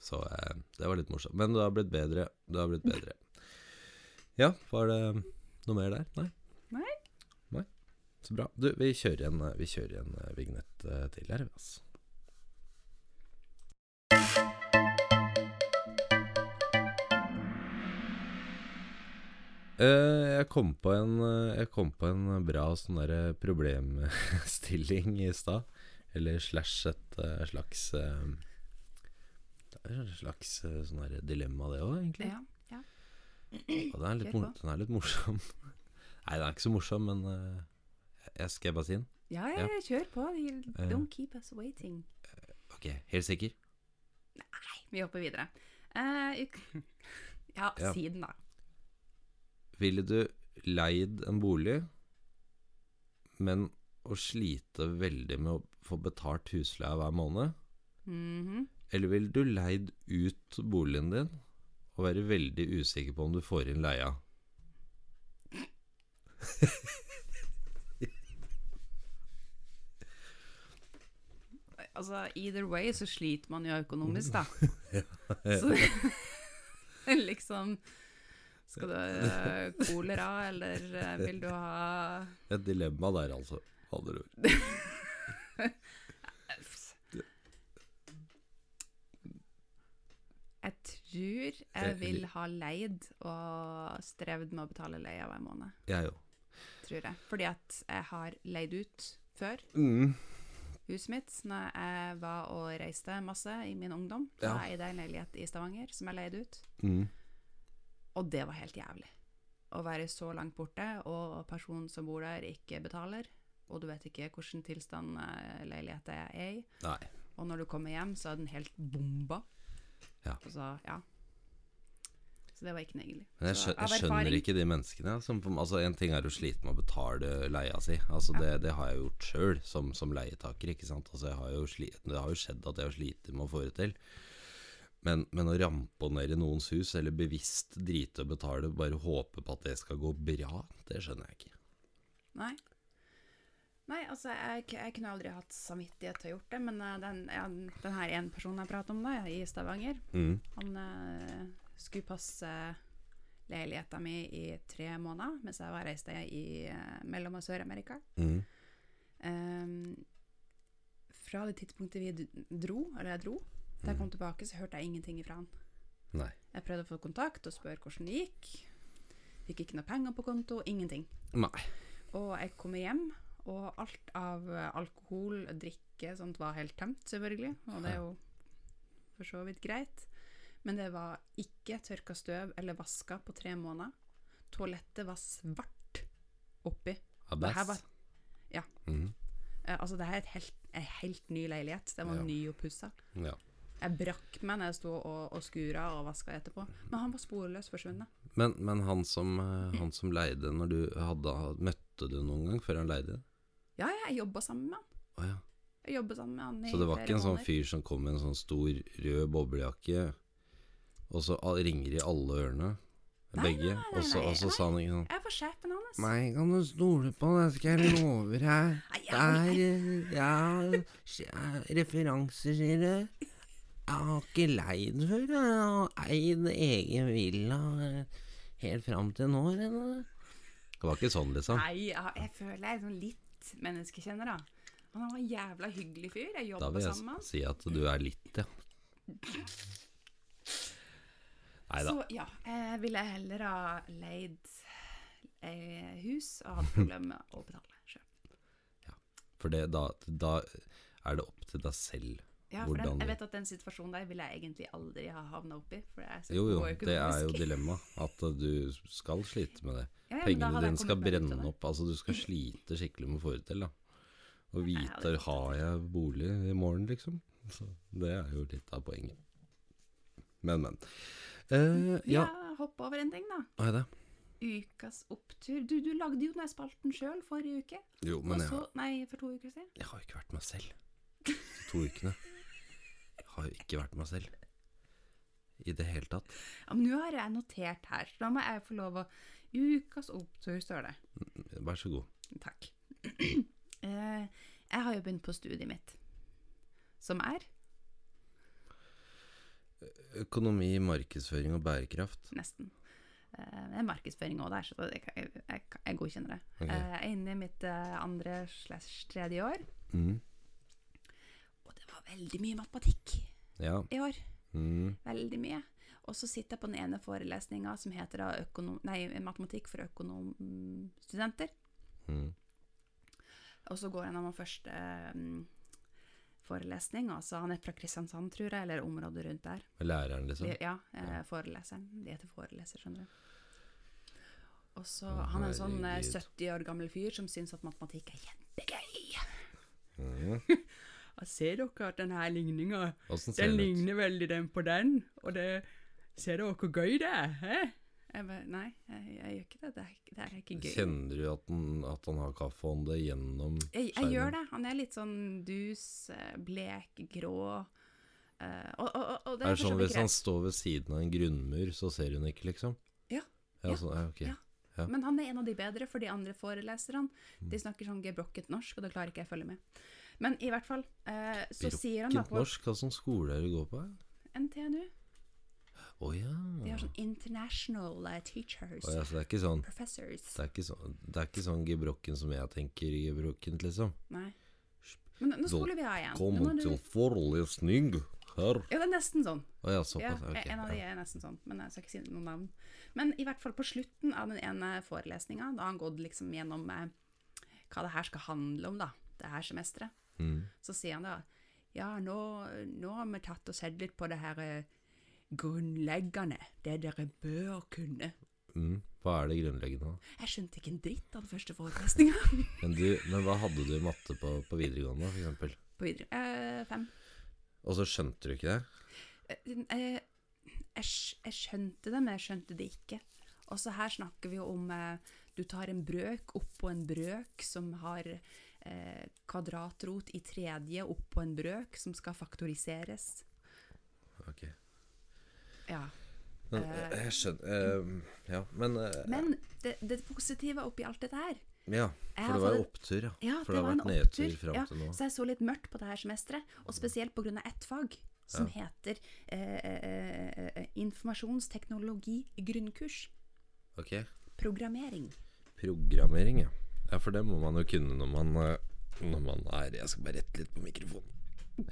Så eh, det var litt morsomt. Men det har blitt bedre. Det har blitt bedre. Ja, var det noe mer der? Nei? Nei. Nei. Så bra. Du, vi kjører en, vi kjører en eh, vignett eh, til her, altså. Jeg kom på en Jeg kom på en bra sånn derre problemstilling i stad. Eller slash et slags Det er et slags eh, sånn dilemma, det òg, egentlig. Ja, ja. Og den er litt, mor den er litt morsom. Nei, den er ikke så morsom, men uh, jeg skal bare si den? Ja, ja, Ja. kjør på. Eh. Don't keep us waiting. Ok, helt sikker? Nei, Vi hopper videre. Uh, ja, Ja. si den, da. Ville du leid en bolig, men å slite veldig med å få betalt husleia hver måned? Mhm. Eller ville du leid ut boligen din og være veldig usikker på om du får inn leia? Altså, either way så sliter man jo økonomisk, da. Så liksom Skal du ha kolera, eller eh, vil du ha Et dilemma der, altså. Andre ord. Jeg tror jeg vil ha leid og strevd med å betale leia hver måned. Jeg òg. Tror jeg. Fordi at jeg har leid ut før. Mm. huset mitt når jeg var og reiste masse i min ungdom. Da Ja. jeg eide en leilighet i Stavanger som jeg leide ut. Mm. Og det var helt jævlig. Å være så langt borte, og personen som bor der, ikke betaler. Og du vet ikke hvilken tilstand eh, leiligheten er i. Nei. Og når du kommer hjem, så er den helt bomba. Ja. Så, ja. Så det var ikke noe egentlig. Men jeg, skjø jeg skjønner ikke de menneskene. Som, altså En ting er å slite med å betale leia si. Altså det, det har jeg gjort sjøl, som, som leietaker. Ikke sant? Altså har jo sli, det har jo skjedd at jeg har slitt med å få det til. Men, men å ramponere noens hus, eller bevisst drite og betale, bare håpe på at det skal gå bra, det skjønner jeg ikke. Nei. Nei, altså, jeg, jeg kunne aldri hatt samvittighet til å gjort det, men uh, den, ja, den her ene personen jeg prater om da, i Stavanger, Mm. han uh, skulle passe leiligheten min i tre måneder, mens jeg var reist i uh, Mellom- og Sør-Amerika. Mm. Um, fra det tidspunktet vi dro, eller jeg dro, da jeg kom tilbake, så hørte jeg ingenting ifra han. Nei. Jeg prøvde å få kontakt og spørre hvordan det gikk. Fikk ikke noe penger på konto, ingenting. Nei. Og jeg kommer hjem, og alt av eh, alkohol, drikke, sånt var helt tømt, selvfølgelig. Og det er jo for så vidt greit. Men det var ikke tørka støv eller vaska på tre måneder. Toalettet var svart oppi. Abass. var, ja, Mm. eh, altså det her er et helt, en helt ny leilighet. Den var Ja. ny og pussa. Ja. Jeg brakk meg når jeg sto og, og skura og vaska etterpå. Men han var sporløst forsvunnet. Men, men han, som, eh, han som leide når du hadde Møtte du noen gang før han leide? Ja, jeg jobba sammen med han. Oh, ja. Jeg jobbet sammen med han i Så det var ikke en sånn fyr som kom med en sånn stor rød boblejakke, og så ringer i alle ørene? Nei, Begge? Og så sa han ikke sånn Jeg var sjefen hans. Meg kan du stole på, det skal jeg love deg. Det er ja, referanser, sier du. Jeg har ikke leid før. Jeg har eid egen villa helt fram til nå. eller? Det var ikke sånn, liksom. Nei, jeg, jeg føler jeg er sånn litt menneskekjenner, da. Han var en jævla hyggelig fyr. Jeg Da vil jeg sammen med han. si at du er litt, ja. Nei da. Så ja, jeg ville heller ha leid eh, hus og hatt problemer med å betale sjøl. For det, da, da er det opp til deg selv. Ja, for den, jeg vet at den situasjonen der ville jeg egentlig aldri ha havna oppi. Jo, jo, det er jo dilemmaet. At du skal slite med det. Ja, ja, Pengene dine skal brenne opp. Altså, du skal slite skikkelig med å få det til. Og vite ja, har jeg bolig i morgen, liksom. Så det er jo litt av poenget. Men, men. Eh, ja, Ja, hopp over en ting, da. hva er det? Ukas opptur. Du, du lagde jo den spalten sjøl forrige uke. Jo, men men jeg, har- nei, for to uker siden. jeg har jo ikke vært meg selv. De to ukene. Har jo ikke vært meg selv. I det hele tatt. Ja, men nå har jeg notert her, så da må jeg få lov å Ukas opptur, står det. Vær så god. Takk. Eh, jeg har jo begynt på studiet mitt, som er Økonomi, markedsføring og bærekraft. nesten eh, Det er markedsføring òg der, så jeg, jeg, jeg godkjenner det. Ok. Eh, Jeg er inne i mitt andre slash tredje år, Mm. Veldig mye matematikk Ja. i år. Mm. Veldig mye. Og så sitter jeg på den ene forelesninga som heter økonom, nei, matematikk for økonomstudenter. Mm. Og så går jeg gjennom første mm, forelesning. Altså han er fra Kristiansand, tror jeg, eller området rundt der. Læreren, liksom. De, ja, eh, foreleseren. De heter foreleser, skjønner du. Og så Han er en sånn eh, 70 år gammel fyr som syns at matematikk er kjempegøy. Mm. Og ser dere at denne ligninga, den den ut? ligner veldig den på den, og det Ser dere hvor gøy det er? He? Jeg bare, nei, jeg, jeg gjør ikke det. Det er, det er ikke gøy. Kjenner du at han, at han har kaffehånde gjennom Jeg, jeg gjør det. Han er litt sånn dus, eh, blek, grå. Uh, og, og, og, det Er er sånn Hvis hvis han står ved siden av en grunnmur, så ser hun ikke, liksom? Ja. Ja, Ja. sånn, ja ok. Ja. Men han er en av de bedre, for de andre foreleserne Mm. de snakker sånn gebrokket norsk, og det klarer ikke jeg å følge med. Men i hvert fall, eh, så sier han da på norsk, hva slags skole er det du går på? NTNU Å ja. De har sånn international eh, teachers, Å ja. Så det er ikke sånn professors. det er ikke sånn, det er ikke sånn gebrokken som jeg tenker gebrokkent, liksom. Nei. Men nå spoler vi av igjen. Velkommen til forelesning her. Ja, det er nesten sånn. Å ja, Ja, okay. ok, en av de er nesten sånn, men jeg skal ikke si noen navn. Men i hvert fall på slutten av den ene forelesninga, da har han gått liksom gjennom eh, hva det her skal handle om, da, det her semesteret. Mm. Så sier han da Ja, nå, nå har vi tatt og sett litt på det her eh, grunnleggende, det dere bør kunne. Mm. Hva er det grunnleggende? da? Jeg skjønte ikke en dritt av den første forelesninga. Men, men hva hadde du i matte på, på videregående, for eksempel? På videre. Eh, fem. Og så skjønte du ikke det? Eh, eh, jeg, jeg skjønte det, men jeg skjønte det ikke. Og så her snakker vi jo om eh, Du tar en brøk oppå en brøk som har eh, kvadratrot i tredje oppå en brøk som skal faktoriseres. Ok. Ja. Men, Eh. jeg skjønner eh, Ja, men, eh, Men det, det positive oppi alt dette her Ja, for det var jo opptur, ja. Ja, For det det har vært nedtur fram Ja, til nå. så jeg så litt mørkt på det her semesteret, og spesielt pga. ett fag som heter eh, eh, eh, informasjonsteknologi grunnkurs. Ok. Programmering. Programmering, ja. Ja, for det må man jo kunne når man, eh, når man er Jeg skal bare rette litt på mikrofonen.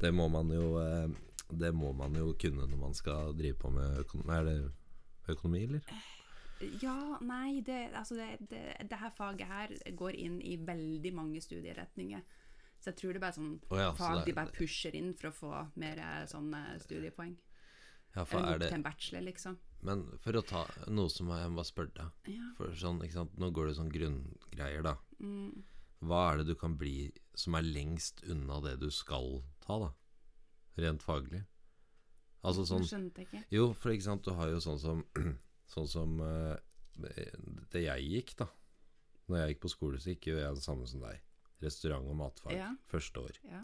Det må man jo eh, Det må man jo kunne når man skal drive på med økonomi. Er det økonomi, eller? Ja, nei, det, altså det, det, det her faget her går inn i veldig mange studieretninger. Så jeg tror det er bare sånn oh ja, så fag de bare pusher inn for å få mer eh, sånne studiepoeng. Ja, for Eller er det... til en bachelor, liksom. Men for å ta noe som jeg må spørre deg Ja. For sånn, ikke sant Nå går det sånn grunngreier, da. Mm. Hva er det du kan bli som er lengst unna det du skal ta, da? Rent faglig. Altså sånn Nå skjønte jeg ikke. Jo, for ikke sant, du har jo sånn som Sånn som eh, det jeg gikk, da. Når jeg gikk på skole, så gikk jo jeg det samme som deg. Restaurant- og matfag. Ja. Første år. Ja.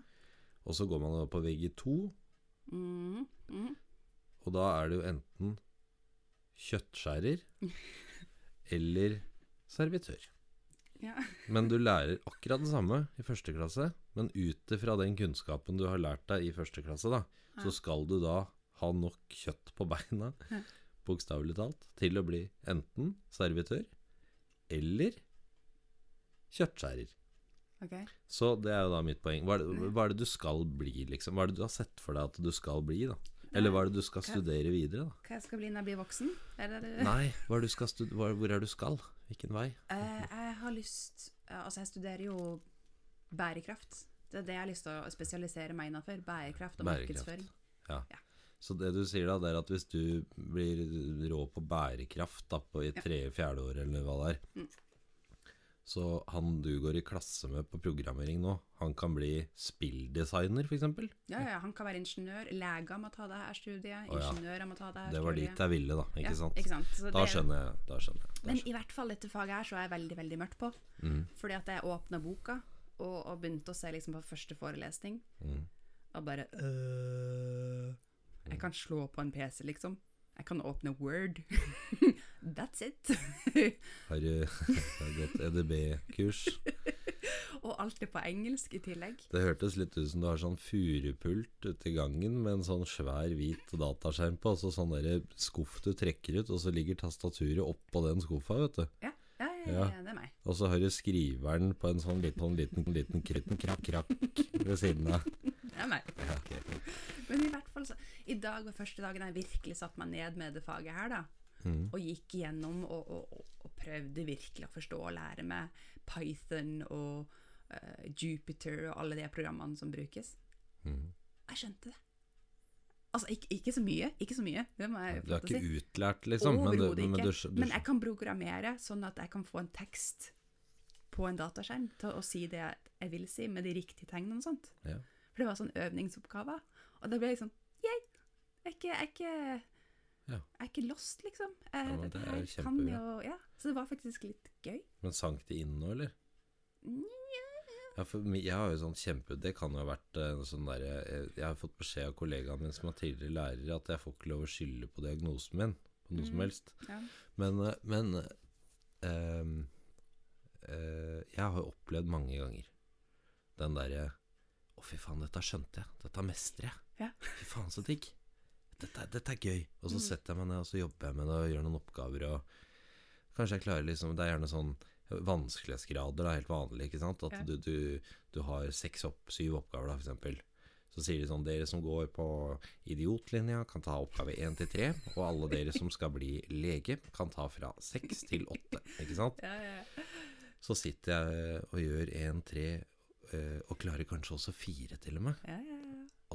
Og så går man på VG2, Mm. Mm. Og da er det jo enten kjøttskjærer eller servitør. Ja. Men du lærer akkurat det samme i første klasse, men ut ifra den kunnskapen du har lært deg i første klasse, da, så skal du da ha nok kjøtt på beina, Ja. bokstavelig talt, til å bli enten servitør eller kjøttskjærer. Okay. Så det er jo da mitt poeng. Hva er, det, hva er det du skal bli, liksom? Hva er det du har sett for deg at du skal bli, da? Eller hva er det du skal studere videre, da? Hva jeg skal bli når jeg blir voksen? Er det det? Nei, hva hvor er du skal? Hvilken vei? Uh, jeg har lyst Altså, jeg studerer jo bærekraft. Det er det jeg har lyst til å spesialisere meg innenfor. Bærekraft og Bærekraft. markedsføring. Ja. Ja. Så det du sier da, det er at hvis du blir rå på bærekraft da, på i tredje-fjerde år, eller hva det er Mm. Så han du går i klasse med på programmering nå, han kan bli spilldesigner, f.eks.? Ja, ja, han kan være ingeniør. Leger må ta det her studiet. Ja. Ingeniører må ta det her studiet. Det var dit jeg ville, da. Ikke ja, sant? Ikke sant? Så Da det- skjønner jeg. Da skjønner jeg. Da Men skjønner. i hvert fall dette faget her så er jeg veldig, veldig mørkt på. Mm, Fordi at jeg åpna boka og, og begynte å se liksom på første forelesning, mm. og bare øh, Jeg kan slå på en PC, liksom. Jeg kan åpne Word. That's it. Har du gått EDB-kurs? og alt er på engelsk i tillegg. Det hørtes litt ut som du har sånn furupult ute i gangen med en sånn svær hvit dataskjerm på, og så sånn derre skuff du trekker ut, og så ligger tastaturet oppå den skuffa, vet du. Ja, ja, ja, Ja. ja det er meg. Og så har du skriveren på en sånn liten, sånn liten, liten kritten krakk, krakk ved siden av. Det er meg. Ja, okay. Men i hvert fall så I dag var første dagen jeg virkelig satte meg ned med det faget her, da. Mm. Og gikk igjennom og, og, og, prøvde virkelig å forstå og lære meg Python og uh, Jupiter og alle de programmene som brukes. Mm. Jeg skjønte det. Altså, ikke, ikke så mye, ikke så mye, det må jeg Du er ikke si. utlært, liksom? Overhodet men, du, du, Men jeg kan programmere sånn at jeg kan få en tekst på en dataskjerm til å si det jeg vil si, med de riktige tegnene og sånt. Ja. For det var sånn øvingsoppgaver. Og da ble jeg sånn Yay! Jeg er ikke, jeg er ikke, Ja. jeg er ikke lost, liksom. Jeg, Ja, men det er jo kan kjempebra. jo- Ja, så det var faktisk litt gøy. men sank det inn nå, eller? Ja, for jeg har jo sånn kjempe Det kan jo ha vært en sånn derre Jeg, jeg har fått beskjed av kollegaen min som er tidligere lærer, at jeg får ikke lov å skylde på diagnosen min på noe som Mm. helst. Ja. Men, eh, men um, eh, Jeg har jo opplevd mange ganger den derre Å, fy faen, dette skjønte jeg. Dette mestrer jeg. Ja. Fy faen, så digg. Dette, dette er gøy. Og så Mm. setter jeg meg ned og så jobber jeg med det og gjør noen oppgaver. Og kanskje jeg klarer liksom Det er gjerne sånn vanskelighetsgrader, det er helt vanlig, ikke sant? At du, du, du har seks opp, syv oppgaver, da, eksempel. Så sier de sånn Dere som går på idiotlinja, kan ta oppgave én til tre. Og alle dere som skal bli lege, kan ta fra seks til åtte. Ikke sant? Ja, ja. Så sitter jeg og gjør én, tre eh, og klarer kanskje også fire, til og med. Ja, ja.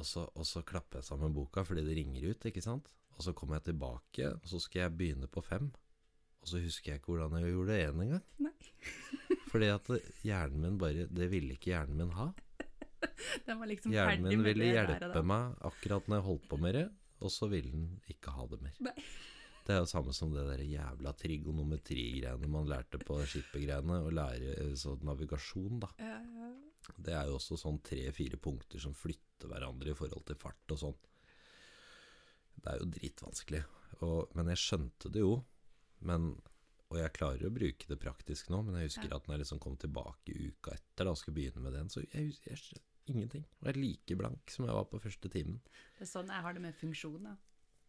Og så, og så klapper jeg sammen boka fordi det ringer ut, ikke sant? Og så kommer jeg tilbake, og så skal jeg begynne på fem. Og så husker jeg ikke hvordan jeg gjorde det én engang. Fordi at hjernen min bare Det ville ikke hjernen min ha. Den var liksom Hjernen min med ville hjelpe meg akkurat når jeg holdt på med det, og så ville den ikke ha det mer. Nei. Det er jo samme som det der jævla trigonometri-greiene man lærte på skippergreiene, og lære eh, sånn navigasjon, da. Ja, ja. Det er jo også sånn tre-fire punkter som flytter hverandre i forhold til fart og sånn. Det er jo dritvanskelig. Og, men jeg skjønte det jo. Men, og jeg klarer å bruke det praktisk nå, men jeg husker at når jeg liksom kom tilbake uka etter da, og skulle begynne med den, så jeg jeg, ingenting. Jeg er like blank som jeg var på første timen. Det er sånn jeg har det med funksjon, da.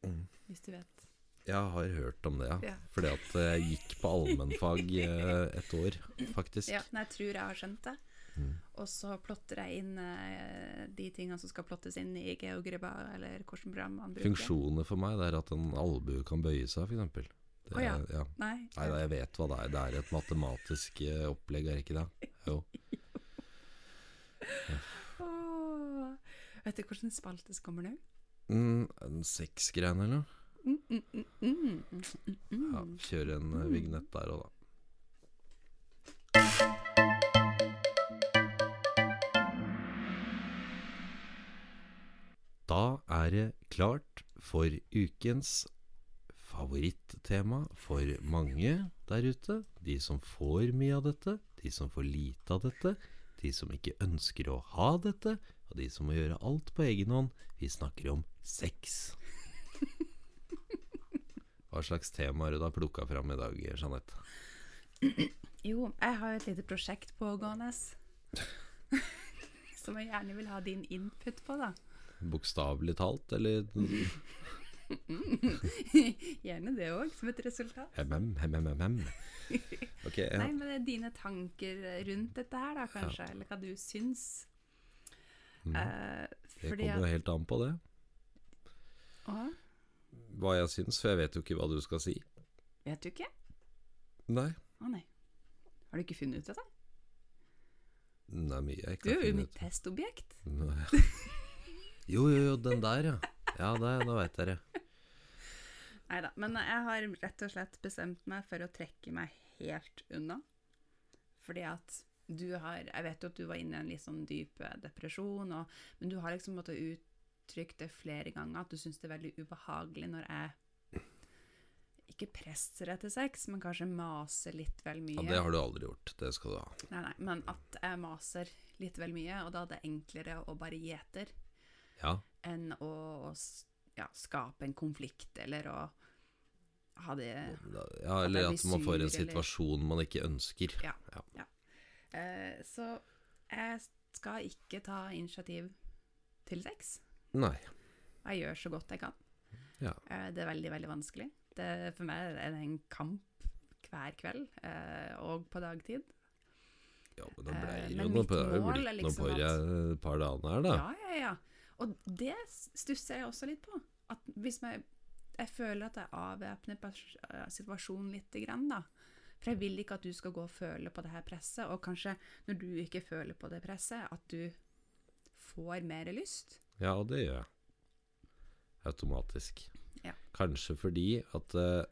Mm. Hvis du vet. Jeg har hørt om det, ja. Ja. Fordi at jeg gikk på allmennfag eh, et år, faktisk. Ja, men jeg tror jeg har skjønt det. Mm. Og så plotter jeg inn eh, de tingene som skal plottes inn i GeoGriba, eller hvilket program man bruker. Funksjoner for meg det er at en albue kan bøye seg, f.eks. Å ja. ja. Nei. Nei, da, jeg vet hva det er. Det er et matematisk eh, opplegg, er ikke det? Jo. Åh. Vet du hvilken spalte som kommer nå? Mm, en sexgrein, eller? Mm, mm, mm, mm, mm. Ja, kjøre en eh, vignett der òg, da. Da er det klart for ukens favorittema for mange der ute. De som får mye av dette, de som får lite av dette, de som ikke ønsker å ha dette, og de som må gjøre alt på egen hånd. Vi snakker om sex. Hva slags tema har du da plukka fram i dag, Jeanette? Jo, jeg har et lite prosjekt pågående. som jeg gjerne vil ha din input på, da. Bokstavelig talt, eller gjerne det òg, som et resultat. Hem, hem, hem, hem. Ja. Nei, men det er dine tanker rundt dette her, da, kanskje? Eller hva du syns? Mm. Eh, Det kommer jo at helt an på det. Å, Hva jeg syns, for jeg vet jo ikke hva du skal si. vet du ikke? Nei. Å nei. Har du ikke funnet ut av det? Nei, er mye jeg Du ikke er har jo mitt testobjekt. Nei. Jo, jo, jo, den der, ja. Ja, det, da veit det. Nei da. Men jeg har rett og slett bestemt meg for å trekke meg helt unna. Fordi at du har Jeg vet jo at du var inne i en litt sånn dyp eh, depresjon, og, men du har liksom måttet uttrykke det flere ganger at du syns det er veldig ubehagelig når jeg ikke presser til sex, men kanskje maser litt vel mye. Ja, det har du aldri gjort. Det skal du ha. Nei, nei, men at jeg maser litt vel mye, og da er det enklere å bare gi etter Ja. enn å å ja, skape en konflikt, eller å ha det ja eller at, at man får en eller- situasjon man ikke ønsker. Ja. Eh, Så jeg skal ikke ta initiativ til sex. Nei. Jeg gjør så godt jeg kan. Ja. Eh, Det er veldig, veldig vanskelig. Det, for meg er det en kamp hver kveld, eh, og på dagtid. Ja, men det Eh, ble jo noe på, det liksom et par dagene her, da. Ja, ja, ja. Og det stusser jeg også litt på. At hvis jeg, jeg føler at jeg avvæpner eh, situasjonen litt, grann, da. For jeg vil ikke at du skal gå og føle på det her presset, og kanskje når du ikke føler på det presset, at du får mer lyst. Ja, og det gjør jeg. Automatisk. Ja. Kanskje fordi at uh,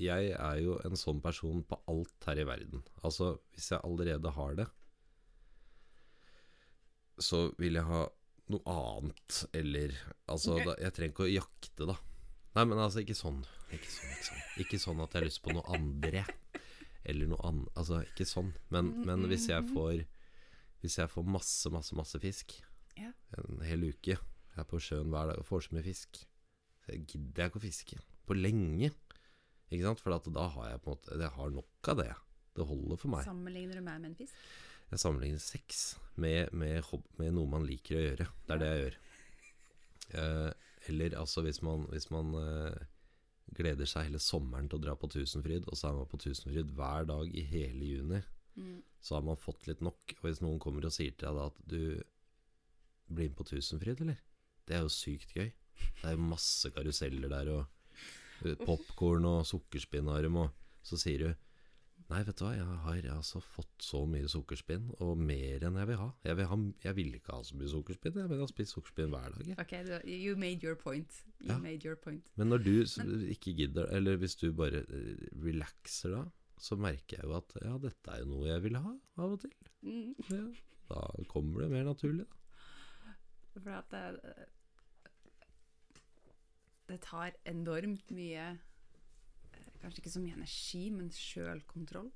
jeg er jo en sånn person på alt her i verden. Altså, hvis jeg allerede har det, så vil jeg ha noe annet, eller Altså, da, jeg trenger ikke å jakte, da. Nei, men altså, ikke sånn. Ikke sånn, ikke sånn. Ikke sånn at jeg har lyst på noe andre. Eller noe annet. Altså, ikke sånn. Men, men hvis jeg får Hvis jeg får masse, masse, masse fisk Ja. en hel uke Jeg er på sjøen hver dag og får så mye fisk. Så jeg gidder jeg ikke å fiske på lenge. Ikke sant? For da har jeg på en måte Jeg har nok av det. Det holder for meg. Sammenligner du meg med en fisk? Jeg sammenligner sex med, med, med noe man liker å gjøre. Det er det jeg gjør. Eh, eller altså hvis man, hvis man eh, gleder seg hele sommeren til å dra på Tusenfryd, og så er man på Tusenfryd hver dag i hele juni, Mm. så har man fått litt nok. Og hvis noen kommer og sier til deg da at du blir med på Tusenfryd, eller? Det er jo sykt gøy. Det er jo masse karuseller der, og popkorn og sukkerspinnarm, og så sier du Nei, vet du hva, jeg har altså fått så mye sukkerspinn, og mer enn jeg vil ha. Jeg vil, ha, jeg vil ikke ha så mye sukkerspinn, jeg vil ha spist sukkerspinn hver dag. Jeg. Ok, you made your point. You Ja. made your point. Men når du Men, ikke gidder, eller hvis du bare eh, relaxer da, så merker jeg jo at ja, dette er jo noe jeg vil ha av og til. Mm. Ja, da kommer det mer naturlig. Da. For at det, det tar enormt mye Kanskje ikke så mye energi, men sjølkontroll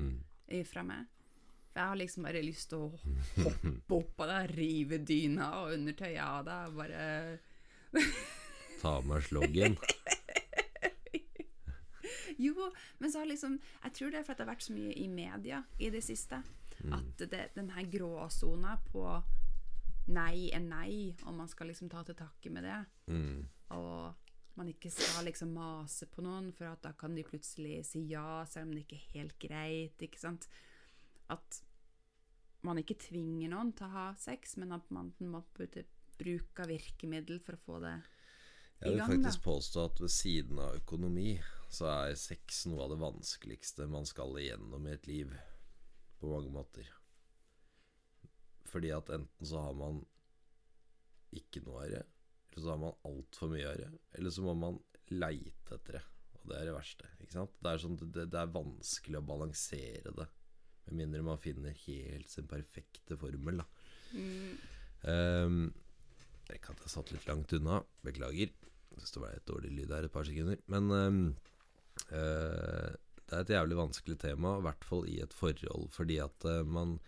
Mm. fra meg. For jeg har liksom bare lyst til å hoppe opp av det, rive dyna og undertøyet av det. og Bare Ta av meg sloggen. Jo, men så har liksom Jeg tror det er fordi det har vært så mye i media i det siste. At det, den her gråsona på nei er nei, og man skal liksom ta til takke med det. Mm. Og man ikke skal liksom mase på noen, for at da kan de plutselig si ja, selv om det ikke er helt greit. ikke sant? At man ikke tvinger noen til å ha sex, men at man på bruk av virkemiddel for å få det Jeg vil I gang, da. faktisk påstå at ved siden av økonomi, så er sex noe av det vanskeligste man skal igjennom i et liv. På mange måter. Fordi at enten så har man ikke noe av det, eller så har man altfor mye å gjøre. eller så må man leite etter det. Og det er det verste. ikke sant? Det er, sånn, det, det er vanskelig å balansere det. Med mindre man finner helt sin perfekte formel, da. Um, jeg kan ha satt litt langt unna. Beklager. Hvis det var et dårlig lyd her et par sekunder. Men um, uh, det er et jævlig vanskelig tema, i hvert fall i et forhold, fordi at uh, man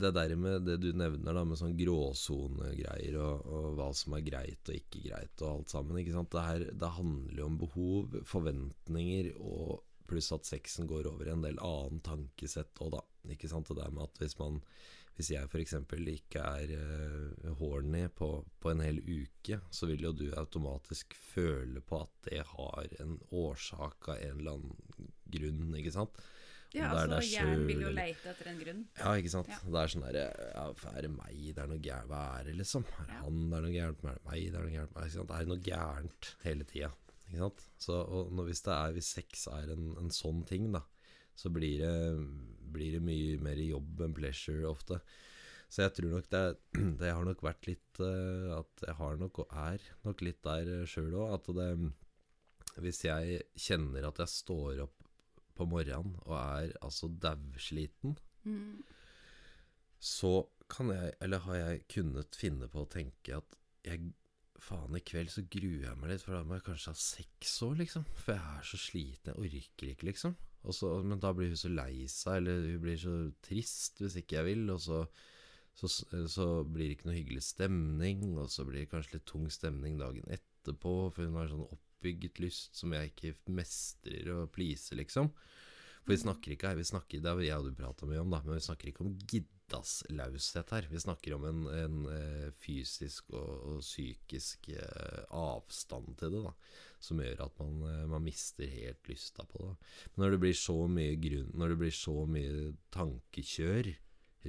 Det der med det du nevner, da, med sånn gråsonegreier og, og hva som er greit og ikke greit og alt sammen, ikke sant. Det, her, det handler jo om behov, forventninger og Pluss at sexen går over i en del annen tankesett òg, da. Ikke sant? Det der med at hvis man hvis jeg f.eks. ikke er uh, horny på, på en hel uke, så vil jo du automatisk føle på at det har en årsak av en eller annen grunn, ikke sant? Ja, altså hjernen vil jo leite etter en grunn. Ja, ikke sant? Ja. Det er sånn derre ja, Er det meg det er noe gærent Hva er det, liksom? Er det han det er noe gærent med? Er det meg det er noe gærent med? Det er noe gærent hele tida. Ikke sant? Så og når, hvis det er Hvis sex er en, en sånn ting, da, så blir det, blir det mye mer jobb enn pleasure ofte. Så jeg tror nok det, det har nok vært litt eh, At jeg har nok, og er nok litt der sjøl òg. At det Hvis jeg kjenner at jeg står opp på morgenen og er altså dausliten, Mm. så kan jeg, eller har jeg kunnet finne på å tenke at jeg Faen, i kveld så gruer jeg meg litt, for da må jeg kanskje ha sex òg, liksom. For jeg er så sliten, jeg orker ikke, liksom. Og så, men da blir hun så lei seg, eller hun blir så trist hvis ikke jeg vil, og så, så, så blir det ikke noe hyggelig stemning, og så blir det kanskje litt tung stemning dagen etterpå, for hun har sånn oppbygget lyst som jeg ikke mestrer å please, liksom. For vi snakker ikke her, vi snakker, det har jeg og du prata mye om, da, men vi snakker ikke om giddaslaushet her. Vi snakker om en, en eh, fysisk og, og psykisk eh, avstand til det, da. Som gjør at man, eh, man mister helt lysta på det. Men når det blir så mye grunn Når det blir så mye tankekjør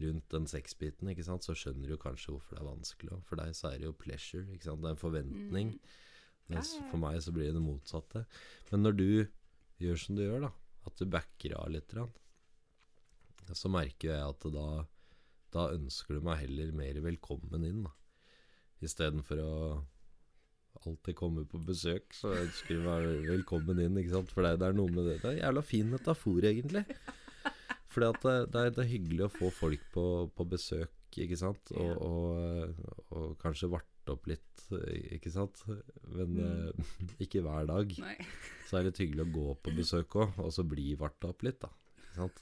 rundt den sexbiten, ikke sant, så skjønner du kanskje hvorfor det er vanskelig. For deg så er det jo pleasure, ikke sant. Det er en forventning. Mens Ja, ja, for meg så blir det det motsatte. Men når du gjør som du gjør, da, at du backer av litt, så merker jeg at da, da ønsker du meg heller mer velkommen inn. Istedenfor å alltid komme på besøk, så ønsker du meg velkommen inn, ikke sant. For det, det er noe med det. Det er en jævla fin metafor, egentlig. Fordi at det, det, er, det er hyggelig å få folk på, på besøk, ikke sant. Og, og, og kanskje varte opp litt, ikke sant. Men eh, ikke hver dag. Nei. Så er det litt hyggelig å gå på besøk òg, og så bli varta opp litt, da. Ikke sant?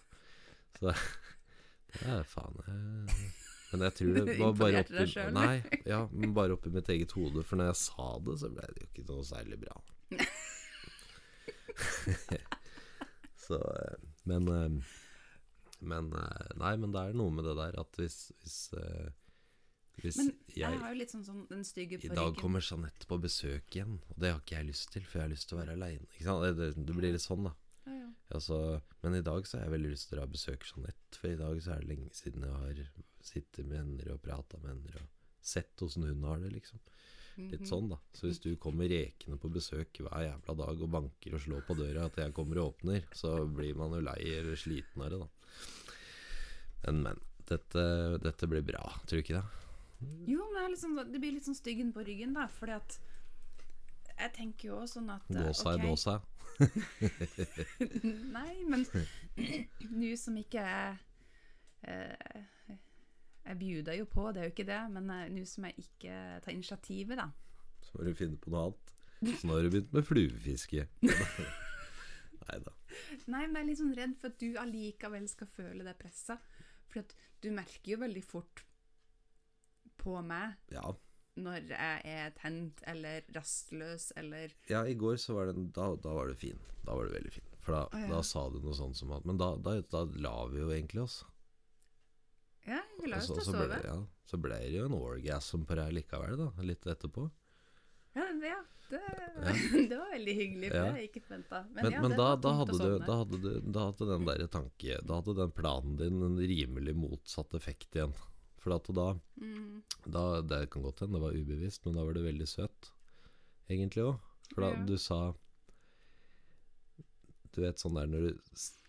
Så det er faen jeg Men jeg tror det var bare oppi selv. Nei, ja, men bare oppi mitt eget hode. For når jeg sa det, så ble det jo ikke noe særlig bra. så eh, Men eh, Men eh, Nei, men det er noe med det der at hvis Hvis, eh, hvis Men jeg jeg har jo litt sånn, sånn den stygge i dag ryggen. kommer Jeanette på besøk igjen, og det har ikke jeg lyst til, for jeg har lyst til å være aleine. Det, det, det blir litt sånn, da. Ja, ja. Altså, men i dag så har jeg veldig lyst til å besøke Jeanette, for i dag så er det lenge siden jeg har sittet med henne og prata med henne og sett åssen hun har det, liksom. Litt sånn, da. Så hvis du kommer rekende på besøk hver jævla dag og banker og slår på døra at jeg kommer og åpner, så blir man jo lei eller sliten av det, da. Men, men. Dette, dette blir bra, tror du ikke det? Jo, men det, er litt sånn, det blir litt sånn styggen på ryggen, da. Fordi at Jeg tenker jo sånn at eh, Gåsa i ok, båsa. Nei, men nå som ikke jeg eh, Jeg bjuder jo på, det er jo ikke det, men eh, nå som jeg ikke tar initiativet, da. Så må du finne på noe annet. Så nå har du begynt med fluefiske. Nei da. Nei, men jeg er litt sånn redd for at du allikevel skal føle det presset. For du merker jo veldig fort på meg Ja. når jeg er tent eller rastløs eller ja, i går så var det da, da var det fin. Da var det veldig fin. For da, oh, ja. da sa du noe sånt som at Men da, da, da la vi jo egentlig oss. Ja, vi la oss til å så, ble, ja, så ble det jo en orgasm på deg likevel, da. Litt etterpå. Ja, det, ja, det, Ja. det var veldig hyggelig, for Ja. jeg ikke forventa. Men, Men, ja, men da, da, hadde du, da, hadde du, da hadde den der tanke Da hadde den planen din en rimelig motsatt effekt igjen. For at da, Mm. da Det kan godt hende det var ubevisst, men da var det veldig søt, egentlig òg. For da Ja. du sa Du vet sånn der når du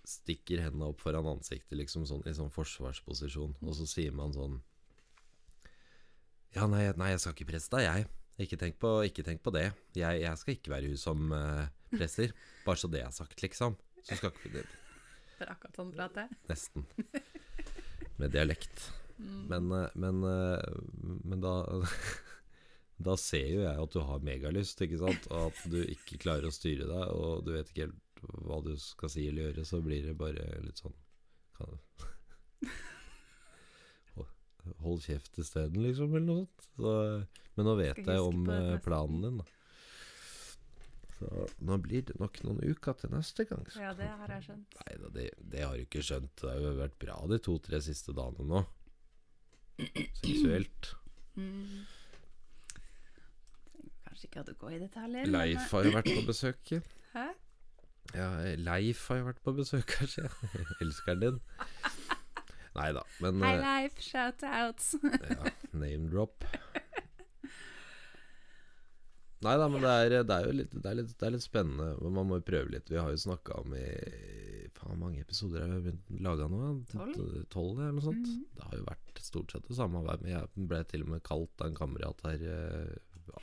stikker hendene opp foran ansiktet, liksom sånn i sånn forsvarsposisjon, og så sier man sånn Ja, nei, nei jeg skal ikke presse deg, jeg. Ikke tenk på, ikke tenk på det. Jeg, jeg skal ikke være hun som uh, presser. Bare så det er sagt, liksom. Så skal ikke det, sånn. Nesten. Med dialekt. Mm. Men, eh, men, eh, men da Da ser jo jeg at du har megalyst, ikke sant? Og at du ikke klarer å styre deg, og du vet ikke helt hva du skal si eller gjøre, så blir det bare litt sånn Hold kjeft isteden, liksom, eller noe sånt. Så, men nå vet jeg om eh, planen din, da. Så nå blir det nok noen uker til neste gang. så Ja, det har jeg skjønt. Nei da, det, det har du ikke skjønt. Det har jo vært bra de to-tre siste dagene nå. Seksuelt. Mm. Kanskje ikke at du går i detaljer. men- Leif har jo vært på besøk. ja. Hæ? Ja, Leif har jo vært på besøk, kanskje. Elskeren din. Nei da, men Hei, eh, Leif. Shout-outs. ja, Name drop. Nei da, men det er, det er jo litt, det er litt, det er litt spennende. Men man må jo prøve litt. Vi har jo snakka om i Faen, mange episoder har vi begynt laga nå? Tolv? Eller noe sånt. Mhm. Det har jo vært stort sett det samme. Jeg ble til og med kalt av en kamerat her eh,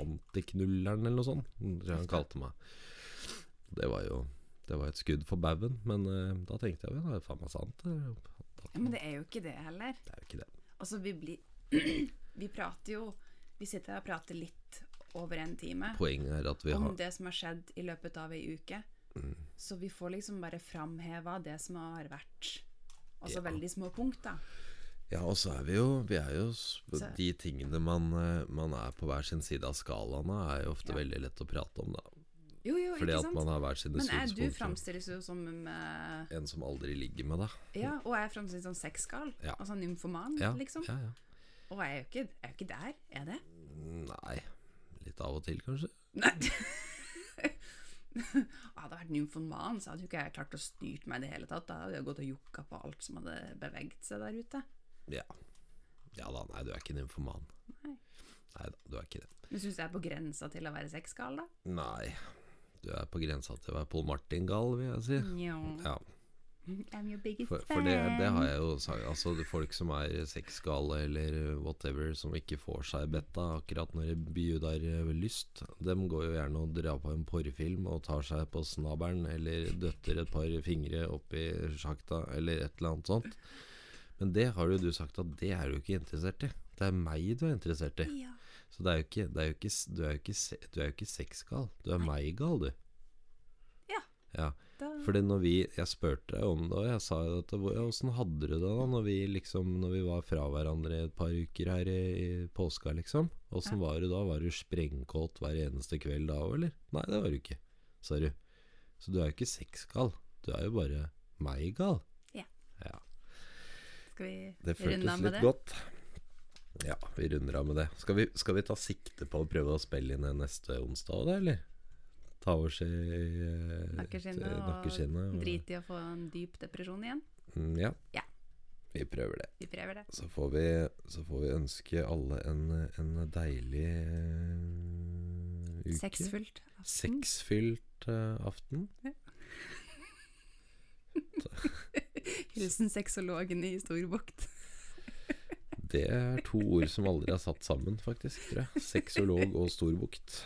Antiknulleren, eller noe sånt. Tror han kalte meg. Det var jo Det var et skudd for baugen. Men eh, da tenkte jeg jo det er faen meg sant. Ja, men det er jo ikke det heller. Det er jo ikke det. Altså, vi blir Vi prater jo Vi sitter her og prater litt over en time Poenget er at vi om har det som har skjedd i løpet av ei uke. Mm. Så vi får liksom bare framheva det som har vært Altså Ja. veldig små punkt, da. Ja, og så er vi jo Vi er jo De tingene man, eh, man er på hver sin side av skalaene, er jo ofte Ja. veldig lett å prate om, da. Jo, jo, Fordi at man har hver sine Men er du synspunkter. framstilles jo som eh, En som aldri ligger med deg. Ja, og jeg framstilles som sexgal. Ja. Altså nymfoman, Ja, liksom. ja, ja. Og jeg er jo ikke, er jo ikke der, er jeg det? Nei. Litt av og til, kanskje. Nei. hadde jeg vært nymfoman, så hadde jo ikke jeg klart å styrt meg i det hele tatt. Da hadde jeg gått og jokka på alt som hadde beveget seg der ute. Ja. Ja da, nei, du er ikke nymfoman. Nei. Nei da, du er ikke det. Men syns jeg er på grensa til å være sexgal, da? Nei. Du er på grensa til å være Paul Martin-gal, vil jeg si. Ja. Ja, I'm your biggest for, for det, det har jeg jo sagt. Altså, folk som er sexgale eller whatever, som ikke får seg betta akkurat når det bjuder eh, lyst, dem går jo gjerne og drar på en porrefilm og tar seg på snabelen, eller døtter et par fingre oppi sjakta, eller et eller annet sånt. Men det har jo du sagt at det er du ikke interessert i. Det er meg du er interessert i. Ja. Så det er jo ikke, det er jo ikke, du er jo ikke, du er jo ikke sexgal. Du er meg-gal, du. Ja. Ja. Da, Fordi når vi Jeg spurte deg om det, og jeg sa at åssen ja, hadde du det da når vi liksom Når vi var fra hverandre et par uker her i, i påska, liksom? Åssen Ja. var du da? Var du sprengkåt hver eneste kveld da òg, eller? Nei, det var du ikke, sa du. Så du er jo ikke sexgal. Du er jo bare meg-gal. Ja. ja. skal vi Det runde føltes av med litt det? godt. Ja, vi runder av med det. Skal vi, skal vi ta sikte på å prøve å spille inn neste onsdag òg, eller? Ta over i eh, Nakkeskinnet og nakkeskinnet og- drite i å få en dyp depresjon igjen. Mm, ja. Ja. Vi prøver det. Vi prøver det. Så får vi, så får vi ønske alle en, en deilig uh, uke. Sexfylt aften. Sexfylt uh, aften. Hilsen sexologen i Storbukt. Det er to ord som aldri er satt sammen, faktisk. tror jeg Sexolog og storbukt.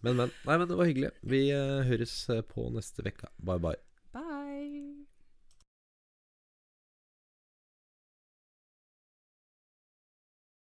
Men, men. Nei, men det var hyggelig. Vi eh, høres eh, på neste uke. Bye, bye.